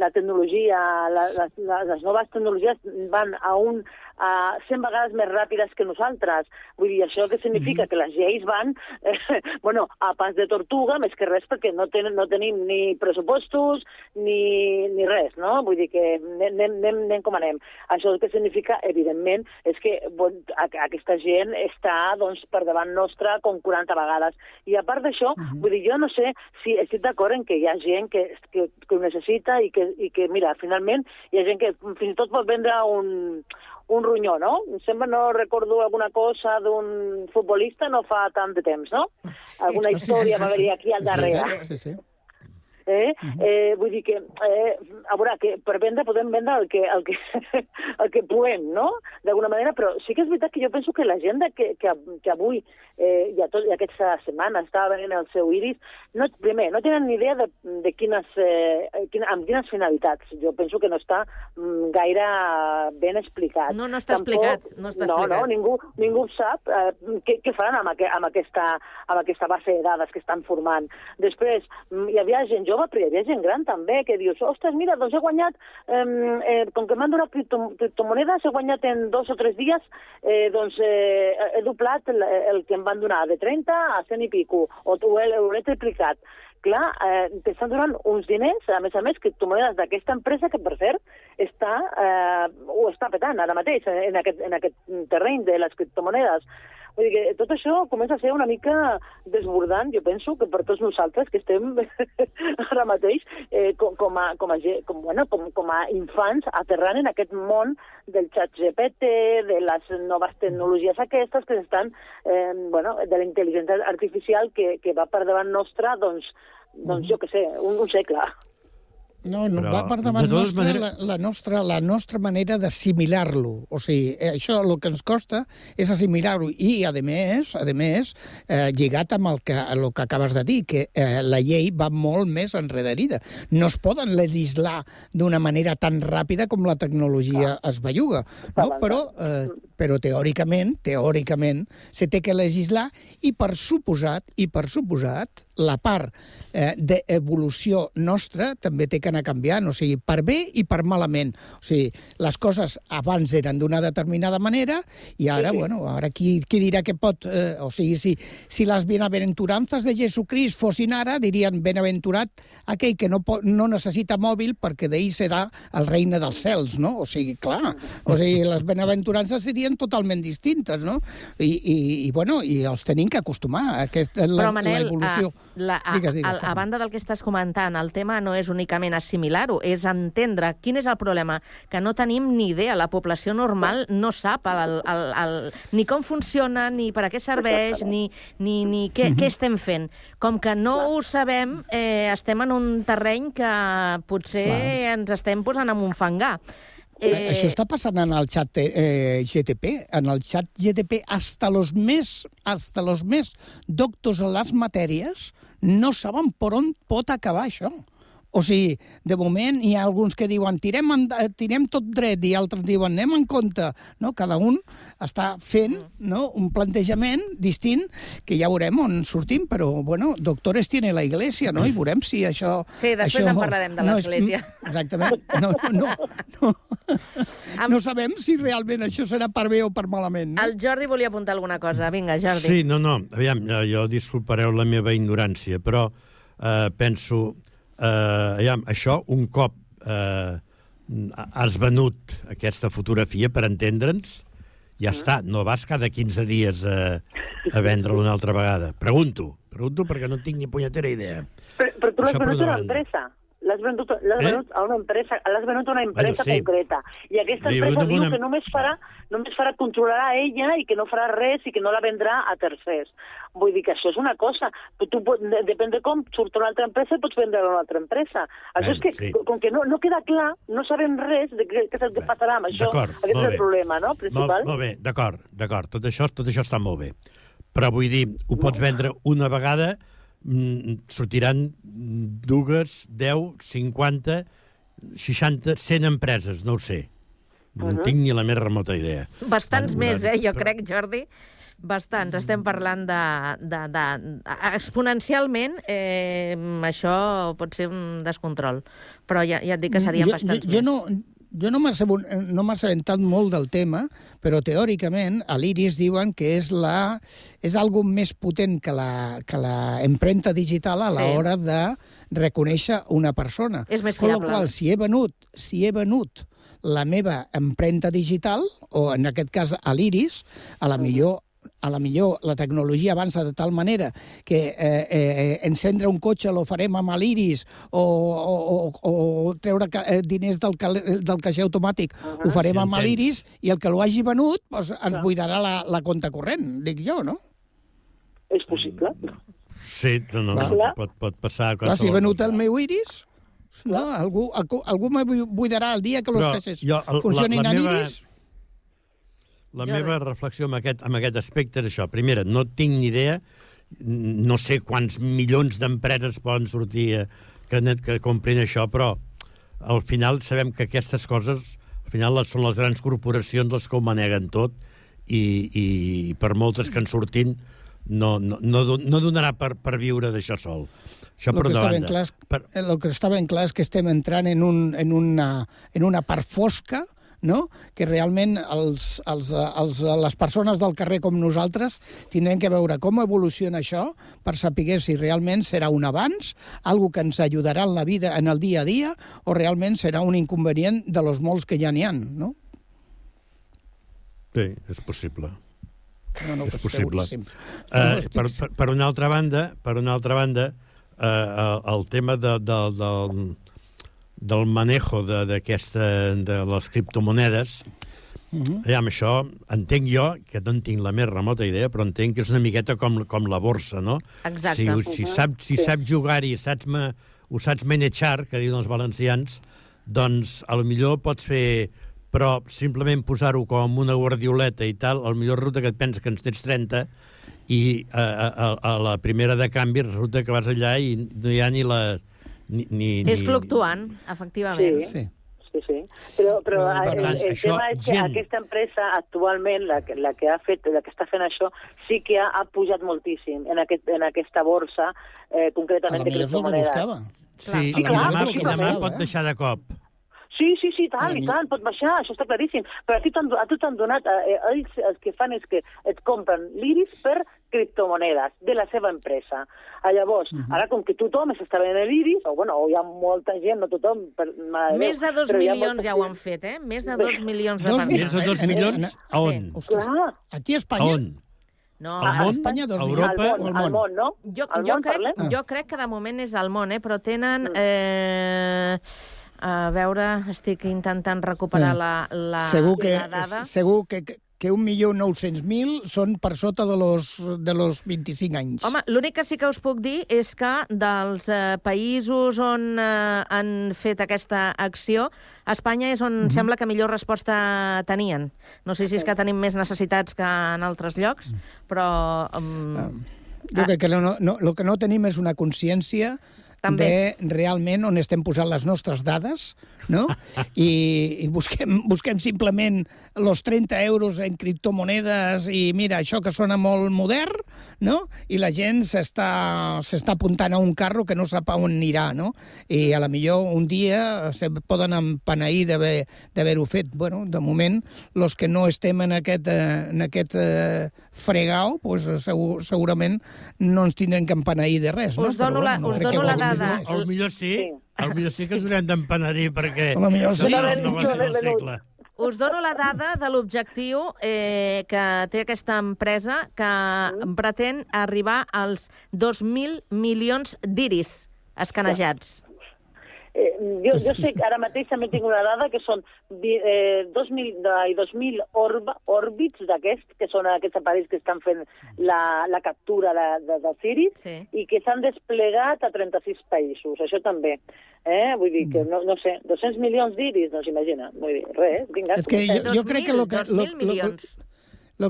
la tecnologia, la, la, les noves tecnologies van a un a 100 vegades més ràpides que nosaltres. Vull dir, això que significa mm -hmm. que les lleis van eh, bueno, a pas de tortuga, més que res, perquè no, ten, no tenim ni pressupostos ni, ni res, no? Vull dir que anem, anem, anem com anem. Això el que significa, evidentment, és que bon, aquesta gent està doncs, per davant nostra com 40 vegades. I a part d'això, uh -huh. vull dir, jo no sé si estic d'acord en que hi ha gent que, que, que ho necessita i que, i que, mira, finalment hi ha gent que fins i tot pot vendre un, un ronyó, no? Em sembla, no recordo alguna cosa d'un futbolista no fa tant de temps, no? Alguna Sí, sí, sí, història sí, sí. haver aquí al darrere. Sí, sí. Eh? eh, vull dir que, eh, a veure, que per vendre podem vendre el que, el que, el que puguem, no?, d'alguna manera, però sí que és veritat que jo penso que la gent que, que, que avui eh, i, a tot, i aquesta setmana estava venint el seu iris, no, primer, no tenen ni idea de, de quines, eh, quina, amb quines finalitats. Jo penso que no està mm, gaire ben explicat. No, no està explicat, no està no, explicat. No, ningú, ningú sap eh, què, què faran amb, aqu amb, aquesta, amb aquesta base de dades que estan formant. Després, mm, hi havia gent jove, però hi havia gent gran també, que dius, ostres, mira, doncs he guanyat, eh, eh, com que m'han donat cripto, criptomonedes, he guanyat en dos o tres dies, eh, doncs eh, he doblat el, el que van donar, de 30 a 100 i pico, o ho he, ho he triplicat. Clar, eh, t'estan donant uns diners, a més a més, criptomonedes d'aquesta empresa que, per cert, està, eh, ho està petant ara mateix en, en, aquest, en aquest terreny de les criptomonedes. Vull dir que tot això comença a ser una mica desbordant, jo penso, que per tots nosaltres que estem ara mateix eh, com, com, a, com, a, com, bueno, com, com a infants aterrant en aquest món del xat GPT, de les noves tecnologies aquestes que estan, eh, bueno, de la intel·ligència artificial que, que va per davant nostra, doncs, doncs jo que sé, un, un segle. No, no Però, va per davant nostra, maneres- la, la, nostra, la nostra manera d'assimilar-lo. O sigui, eh, això el que ens costa és assimilar-ho. I, a més, a més eh, lligat amb el que, el que acabes de dir, que eh, la llei va molt més enredarida. No es poden legislar d'una manera tan ràpida com la tecnologia es belluga. No? Però, eh, però teòricament, teòricament, se té que legislar i per suposat, i per suposat, la part eh, d'evolució nostra també té que anar canviant, o sigui, per bé i per malament. O sigui, les coses abans eren d'una determinada manera i ara, Sí, sí. bueno, ara qui, qui dirà que pot... Eh, o sigui, si, si les bienaventurances de Jesucrist fossin ara, dirien benaventurat aquell que no, pot, no necessita mòbil perquè d'ell serà el regne dels cels, no? O sigui, clar, o sigui, les benaventurances serien totalment distintes, no? I, i, i bueno, i els tenim que acostumar a la, Però, Manel, la a, Digues, digues, a, a banda del que estàs comentant, el tema no és únicament assimilar-ho, és entendre quin és el problema, que no tenim ni idea, la població normal no sap el, el, el, ni com funciona, ni per a què serveix, ni, ni, ni què, què estem fent. Com que no ho sabem, eh, estem en un terreny que potser ens estem posant en un fangar. Eh... Això està passant en el xat eh, GTP. En el xat GTP, hasta los més, hasta los més doctors en les matèries no saben per on pot acabar això. O sigui, de moment hi ha alguns que diuen tirem, en, eh, tirem tot dret i altres diuen anem en compte. No? Cada un està fent no? un plantejament distint que ja veurem on sortim, però, bueno, doctores tiene la iglesia, no? I veurem si això... Sí, després això en parlarem de no és- l'església. Exactament. No, no, no, no. no sabem si realment això serà per bé o per malament. No? El Jordi volia apuntar alguna cosa. Vinga, Jordi. Sí, no, no, aviam, eh, jo disculpareu la meva ignorància, però eh, penso, eh, aviam, això un cop eh, has venut aquesta fotografia, per entendre'ns, ja està, no vas cada 15 dies a, a vendre-la una altra vegada. Pregunto, pregunto perquè no tinc ni punyetera idea. Però, però tu l'has venut a una una banda. empresa. L'has venut, l'has Eh? venut a una empresa, l'has venut a una empresa Bueno, sí. concreta. I aquesta Li empresa diu una- que només farà, només farà controlarà a ella i que no farà res i que no la vendrà a tercers. Vull dir que això és una cosa. Tu, tu, depèn de com surt una altra empresa, pots vendre a una altra empresa. Això Bueno, és que, sí. com que no, no queda clar, no sabem res de què, què és el que passarà amb això. Aquest és molt el bé. problema, no?, Molt, principal. molt bé, d'acord, d'acord. Tot això, tot això està molt bé. Però vull dir, ho pots vendre una vegada, sortiran dues, 10, 50, 60, 100 empreses, no ho sé. No Mhm. en tinc ni la més remota idea. Bastants més, eh, jo però- crec, Jordi. Bastants. Estem parlant de... de, de exponencialment, eh, això pot ser un descontrol. Però ja, ja et dic que serien jo, bastants jo, jo més. no, jo no m'he assabentat molt del tema, però teòricament a l'Iris diuen que és, la, és algo més potent que la, que la empremta digital a Sí. l'hora de reconèixer una persona. És més Con la fiable. qual, si he venut, si he venut la meva empremta digital, o en aquest cas a l'Iris, a la millor a la millor la tecnologia avança de tal manera que eh, eh, encendre un cotxe lo farem amb l'Iris o, o, o, o treure ca- eh, diners del, cal, del caixer automàtic ho farem Sí, amb l'Iris i el que l'ho hagi venut doncs, ens buidarà la, la compta corrent, dic jo, no? És possible. Sí, no, no, Clar. pot, pot passar Clar, si he venut el meu Iris, no, algú, algú, algú me buidarà el dia que els caixers jo, el- funcionin la- la en meva- Iris. La meva reflexió amb aquest, amb aquest aspecte és això. Primera, no tinc ni idea, no sé quants milions d'empreses poden sortir eh, que, que comprin això, però al final sabem que aquestes coses al final les- són les grans corporacions les que ho maneguen tot i, i per moltes que en surtin no, no, no, no donarà per, per viure d'això sol. Això El per que, una està ben banda. clar, és, per... el que està ben clar és que estem entrant en, un, en, una, en una part fosca no? que realment els, els, els, les persones del carrer com nosaltres tindrem que veure com evoluciona això per saber si realment serà un avanç, algo que ens ajudarà en la vida, en el dia a dia, o realment serà un inconvenient de los molts que ja n'hi ha, no? Sí, és possible. No, no, és possible. Uh, estic- per, per, per una altra banda, per una altra banda, uh, el, el tema de, de, del, del manejo de, d'aquesta de les criptomonedes, Uh -huh. ja, amb això entenc jo, que no en tinc la més remota idea, però entenc que és una miqueta com, com la borsa, no? Exacte. Si, si, Mhm. saps, si Sí. saps jugar-hi, saps ma, ho saps manejar, que diuen els valencians, doncs a lo millor pots fer però simplement posar-ho com una guardioleta i tal, al millor resulta que et penses que ens tens 30 i a, a, a la primera de canvi resulta que vas allà i no hi ha ni la... Ni, ni, És ni, fluctuant, efectivament. Sí. Sí, sí. Però, però Però, per el, tant, el això, tema és que gent- aquesta empresa actualment, la, que- la que ha fet, la que està fent això, sí que ha, ha pujat moltíssim en, aquest, en aquesta borsa, eh, concretament A la de el criptomonedes. buscava. Sí, Sí, i clar, demà, sí, i demà sí, pot eh? deixar de cop. Sí, sí, sí, tant, i tant, pot baixar, això està claríssim. Però a tu t'han a tu t'han donat, eh, ells el que fan és que et compren l'iris per criptomonedes de la seva empresa. Ah, llavors, Mhm. ara com que tothom s'està venent l'iris, o bueno, o hi ha molta gent, no tothom, per, Més Déu, de dos milions molta ja ho han fet, eh? Més de dos milions de Dos persones. Més de dos milions? A on? Clar. Aquí a A Espanya? on? No, Al a món? Espanya, dos A milions. Europa? Al món, o al al món, no? Jo, Al jo, món crec, parlem? jo crec que de moment és al món, eh? però tenen... Eh, a veure, estic intentant recuperar Eh, la, la, segur que, la dada. segur que, que nou-cents mil són per sota de los, de los 25 anys. Home, l'únic que sí que us puc dir és que dels eh, països on eh, han fet aquesta acció, Espanya és on sembla que millor resposta tenien. No sé si és que tenim més necessitats que en altres llocs, però... Um, Jo crec que no, no, el que no tenim és una consciència També. de realment on estem posant les nostres dades, no? I, i busquem, busquem simplement los 30 euros en criptomonedes i mira, això que sona molt modern, no? I la gent s'està s'està apuntant a un carro que no sap a on anirà, no? I a la millor un dia se poden empeneir d'haver- d'haver-ho fet. Bueno, de moment, los que no estem en aquest, eh, en aquest eh, fregau, pues, segur, segurament no ens tindrem que empeneir de res. no? Us dono Però, la- bueno, us dono la vol res. Al millor sí, al millor sí que ens haurem d'empenedir perquè lo millor sí. no el negoci del segle. Us dono la dada de l'objectiu eh, que té aquesta empresa que pretén arribar als 2.000 milions d'iris escanejats. Eh, jo, jo sé que ara mateix també tinc una dada que són eh, 2.000, de- 2.000 orba, òrbits d'aquests, que són aquests aparells que estan fent la, la captura de, de, de Ciris, Sí. i que s'han desplegat a 36 països, això també. Eh? Vull dir que, no, no sé, 200 milions d'iris, no s'imagina. Vull dir, res, vinga. És que jo, jo crec que... Lo que 2.000 milions. Lo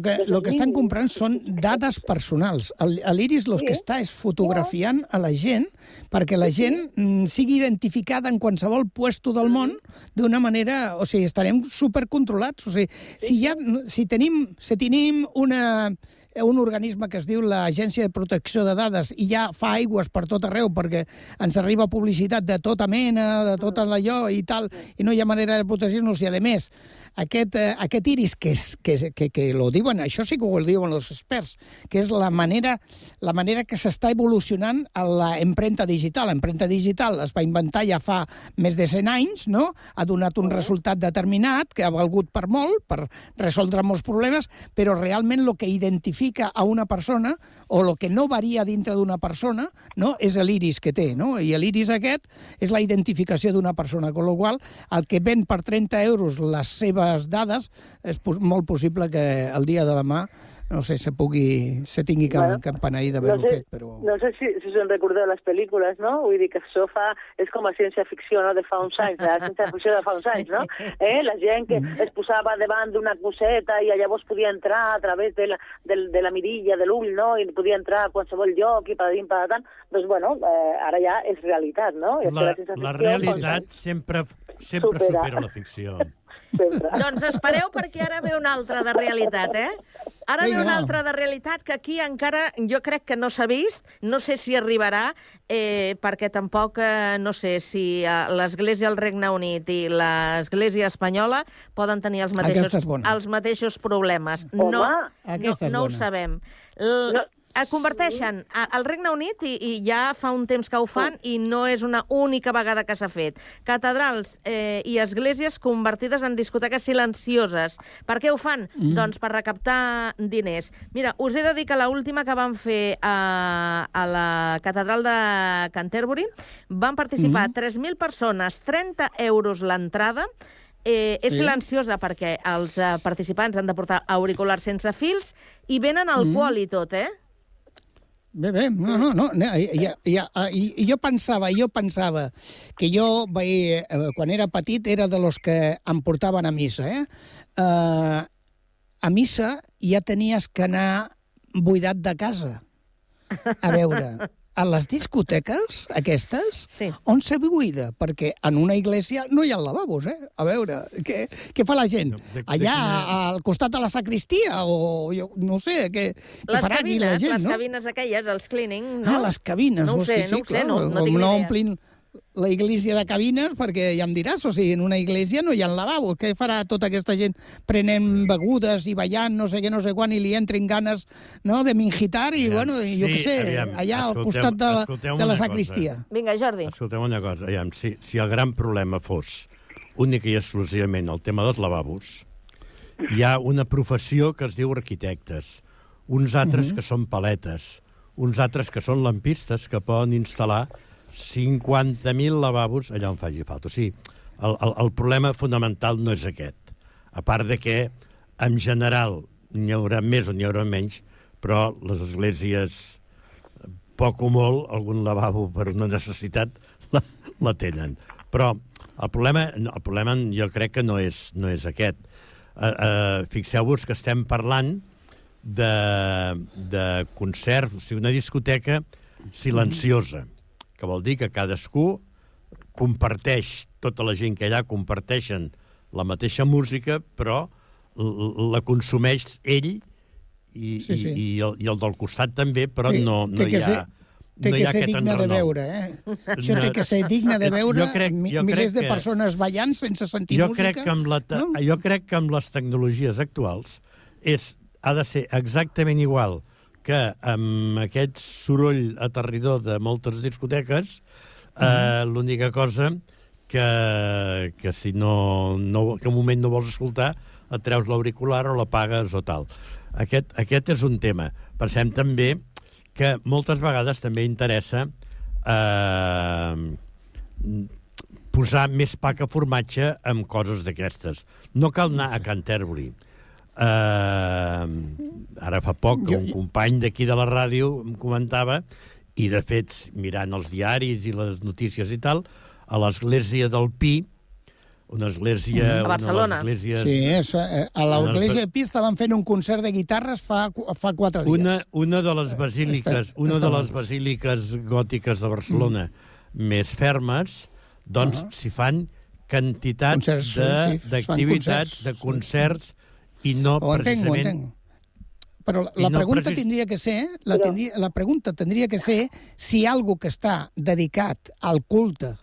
que, lo que estan comprant són dades personals. L'Iris el que està és fotografiant a la gent perquè la gent mm, sigui identificada en qualsevol puesto del món d'una manera... O sigui, estarem supercontrolats. O sigui, si, ja, si tenim, si tenim una, un organisme que es diu l'Agència de Protecció de Dades i ja fa aigües per tot arreu perquè ens arriba publicitat de tota mena, de tot allò i tal, i no hi ha manera de protegir-nos, i a més, aquest, eh, aquest iris que, és, que, que, que lo diuen, això sí que ho diuen els experts, que és la manera, la manera que s'està evolucionant a l'empremta digital. L'empremta digital es va inventar ja fa més de 100 anys, no? ha donat un resultat determinat que ha valgut per molt, per resoldre molts problemes, però realment el que identifica a una persona o el que no varia dintre d'una persona no? és l'iris que té, no? i l'iris aquest és la identificació d'una persona, amb la qual el que ven per 30 euros les seves dades és pos molt possible que el dia de demà no sé, se pugui, se tingui que, Bueno, que d'haver-ho no sé, fet, però... No sé si, si us en recordeu les pel·lícules, no? Vull dir que això fa, és com a ciència-ficció, no?, de fa uns anys, la ciència-ficció de fa uns anys, no? Eh? La gent que es posava davant d'una coseta i llavors podia entrar a través de la, de, de la mirilla, de l'ull, no?, i podia entrar a qualsevol lloc i padadim, padatant. Doncs, bueno, eh, ara ja és realitat, no? I La, la realitat sempre, sempre Supera. supera la ficció. Doncs espereu perquè ara ve una altra de realitat, eh? Ara ve Vinga, una va. altra de realitat que aquí encara jo crec que no s'ha vist, no sé si arribarà, eh, perquè tampoc eh, no sé si eh, l'Església al Regne Unit i l'Església espanyola poden tenir els mateixos, els mateixos problemes. Home, no, aquesta no, no ho sabem. L no. Converteixen a- al Regne Unit i, i ja fa un temps que ho fan i no és una única vegada que s'ha fet. Catedrals eh, i esglésies convertides en discoteques silencioses. Per què ho fan? Mm. Doncs per recaptar diners. Mira, us he de dir que l'última que van fer a, a la catedral de Canterbury van participar Mm. 3.000 persones, 30 euros l'entrada, Eh, és Sí. silenciosa perquè els eh, participants han de portar auriculars sense fils i venen alcohol i tot, eh? Bé, bé, no, no, no, no ja, ja, i, i jo pensava, jo pensava que jo, vaig, eh, quan era petit, era de los que em portaven a missa, eh? Uh, a missa ja tenies que anar buidat de casa. A veure, a les discoteques aquestes, sí. on se buida? Perquè en una iglesia no hi ha lavabos, eh? A veure, què, què fa la gent? Allà, al costat de la sacristia, o jo no sé, què, què Les farà aquí cabines, la gent, les no? cabines aquelles, els cleaning, no? Ah, les cabines. No ho oh, sé, sí, sí, no ho sé, clar, no, no ni no idea. omplin la iglesia de cabines, perquè ja em diràs, o sigui, en una iglesia no hi ha lavabos. Què farà tota aquesta gent prenent begudes i ballant no sé què, no sé quan, i li entrin ganes no, de mingitar i, bueno, i jo sí, què sé, aviam, allà al costat de la, de la una cosa. sacristia. Vinga, Jordi. Escolteu una cosa, aviam, si, si el gran problema fos únic i exclusivament el tema dels lavabos, hi ha una professió que es diu arquitectes, uns altres Mhm. que són paletes, uns altres que són lampistes que poden instal·lar 50.000 lavabos allà on faci falta. O sigui, el, el, el problema fonamental no és aquest. A part de que, en general, n'hi haurà més o n'hi haurà menys, però les esglésies, poc o molt, algun lavabo per una necessitat la, la tenen. Però el problema, el problema jo crec que no és, no és aquest. Uh, uh, Fixeu-vos que estem parlant de, de concerts, o sigui, una discoteca silenciosa, que vol dir que cadascú comparteix, tota la gent que allà comparteixen la mateixa música, però la consumeix ell i, Sí, sí. i, i, el, i el del costat també, però Té- no, no que hi ha... ser- Té no hi que ha ser digne de veure, eh? Això No. té que ser digne de veure Jo crec- jo milers crec de que- persones ballant sense sentir jo música. Crec que amb la te... no? Jo crec que amb les tecnologies actuals és, ha de ser exactament igual que amb aquest soroll aterridor de moltes discoteques, eh, l'única cosa que, que si no, no, que un moment no vols escoltar, et treus l'auricular o l'apagues o tal. Aquest, aquest és un tema. Pensem també que moltes vegades també interessa eh, posar més pa que formatge amb coses d'aquestes. No cal anar a Canterbury. Uh, ara fa poc Jo- un company d'aquí de la ràdio em comentava, i de fet, mirant els diaris i les notícies i tal, a l'església del Pi una església... A una de Barcelona. Esglésies, Sí, és, eh, a l'església de Pi estaven fent un concert de guitarres fa, fa quatre dies. Una, una de les basíliques, està- una de les basíliques gòtiques de Barcelona més fermes, doncs Ah. s'hi fan quantitat Concerts, sí, de- sí, d'activitats, concerts, de sí. I no Ho entenc, ho precisament... entenc. Però la, la no pregunta precis- tindria que ser, la, tindria, la pregunta tindria que ser si algo que està dedicat al culte,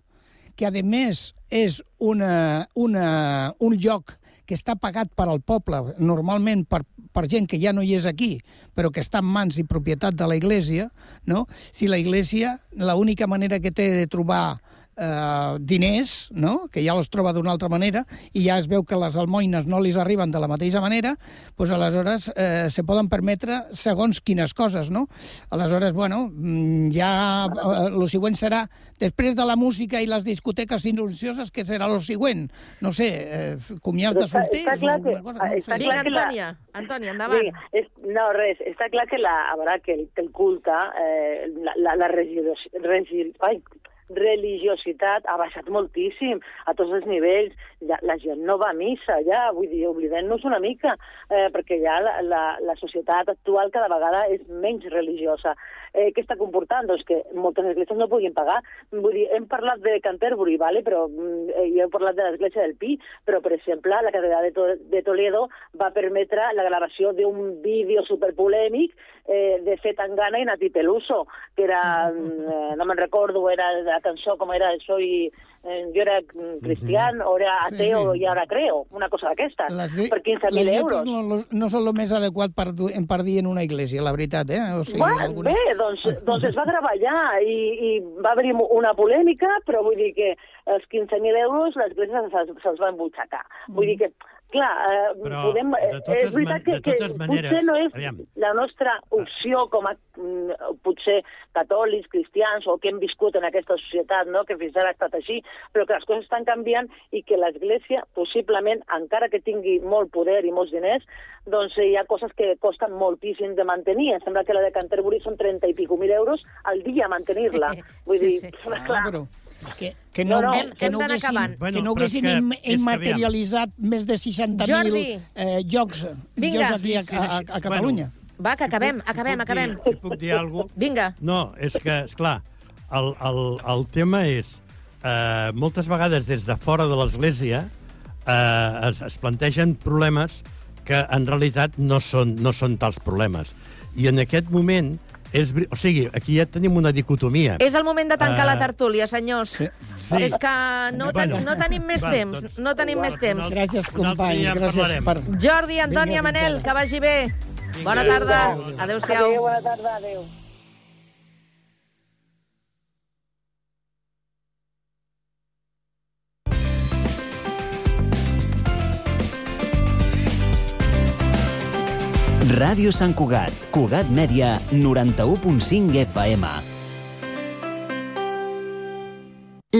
que a més és una, una, un lloc que està pagat per al poble, normalment per, per gent que ja no hi és aquí, però que està en mans i propietat de la Iglesia, no? si la Iglesia, l'única manera que té de trobar eh, diners, no? que ja els troba d'una altra manera, i ja es veu que les almoines no li arriben de la mateixa manera, doncs aleshores eh, se poden permetre segons quines coses, no? Aleshores, bueno, mm, ja eh, el següent serà, després de la música i les discoteques silencioses, que serà el següent? No sé, eh, comiats de Però està- solters està clar que- cosa, no està. Vinga, que la- Antònia, Antònia, endavant. Vinga, és, no, res, està clar que, la, a veure, que, el, que el culte, eh, la, la, la religio, regi, ai, religiositat ha baixat moltíssim a tots els nivells. Ja, la gent no va a missa, ja, vull dir, oblidem-nos una mica, eh, perquè ja la, la, la societat actual cada vegada és menys religiosa. Eh, què està comportant? Doncs que moltes esglésies no puguin pagar. Vull dir, hem parlat de Canterbury, vale? però mm, eh, jo he parlat de l'església del Pi, però, per exemple, la catedral de, to de Toledo va permetre la gravació d'un vídeo superpolèmic eh, de Zetangana i Nati Peluso, que era, mm, eh, no me'n recordo, era la cançó com era Soy, eh, jo era mm, cristian, o era ateo Sí, sí. i ara creo, una cosa lle- per 15.000 les lletres euros. no, no són el més adequat per, per dir en una església, la veritat, eh? O sigui, Bueno, algunes... bé, doncs, doncs es va gravar allà i, i va haver-hi una polèmica, però vull dir que els 15.000 euros l'església se'ls se va embutxacar. Vull dir que, clar, eh, Però, podem, de eh, totes és veritat man- que, de totes que maneres, potser no és aviam. la nostra opció com a mm, potser catòlics, cristians o que hem viscut en aquesta societat, no? que fins ara ha estat així, però que les coses estan canviant i que l'Església, possiblement, encara que tingui molt poder i molts diners, doncs eh, hi ha coses que costen moltíssim de mantenir. Em sembla que la de Canterbury són 30 i pico mil euros al dia mantenir-la. Vull Sí, dir, sí. clar, Ah, però que, que no, No, no, que, no haguessin, acabant. que no Bueno, és haguessin que- im- és que, immaterialitzat més de 60.000 Jordi. eh, jocs, Vinga. jocs aquí a, a, a Catalunya. Va, que acabem, puc- si acabem, puc acabem. Dir, si puc dir alguna cosa? Vinga. No, és que, esclar, el, el, el tema és... Eh, moltes vegades des de fora de l'Església eh, es, es plantegen problemes que en realitat no són, no són tals problemes. I en aquest moment, és, o sigui, aquí ja tenim una dicotomia. És el moment de tancar Eh, la tertúlia, senyors. Sí. Sí. És que no, ten, Bueno. no tenim més Bueno, temps. doncs, No tenim més temps. Gràcies, Un altre companys. Gràcies per... Jordi, Antònia, Vinga, Manel, que vagi bé. Bona Vinga. tarda. Adéu, Adéu-siau. bona tarda, adéu. Ràdio Sant Cugat, Cugat Mèdia, 91.5 FM.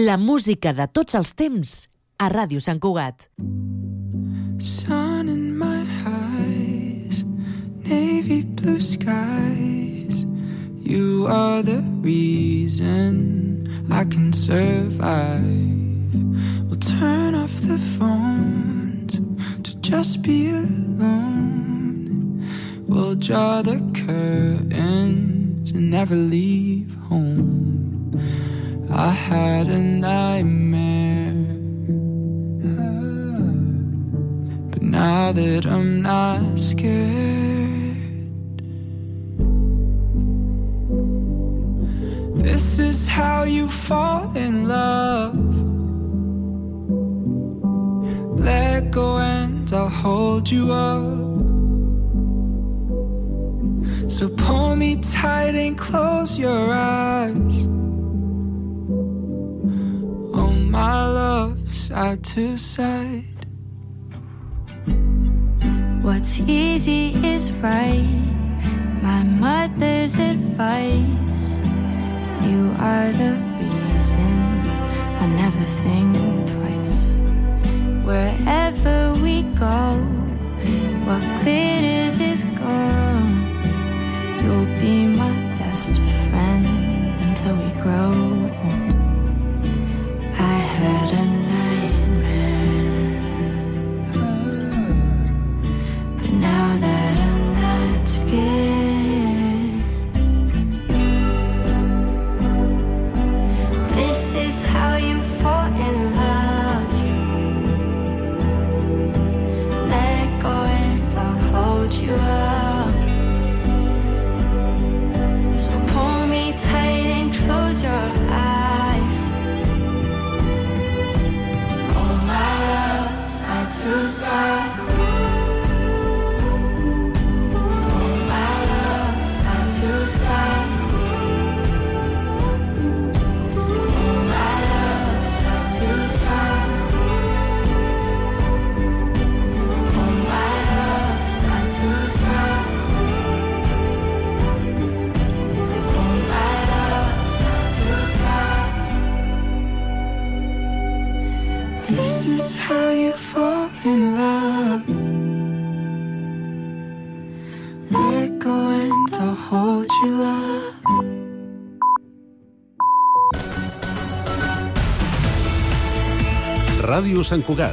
La música de tots els temps a Ràdio Sant Cugat. Sun in my eyes, navy blue skies. You are the reason I can survive. We'll turn off the phones to just be alone. We'll draw the curtains and never leave home. I had a nightmare. But now that I'm not scared, this is how you fall in love. Let go and I'll hold you up. So pull me tight and close your eyes. Oh, my love, side to side. What's easy is right. My mother's advice. You are the reason I never think twice. Wherever we go, what glitters is gold. You'll be my best friend until we grow Ràdio Sant Cugat,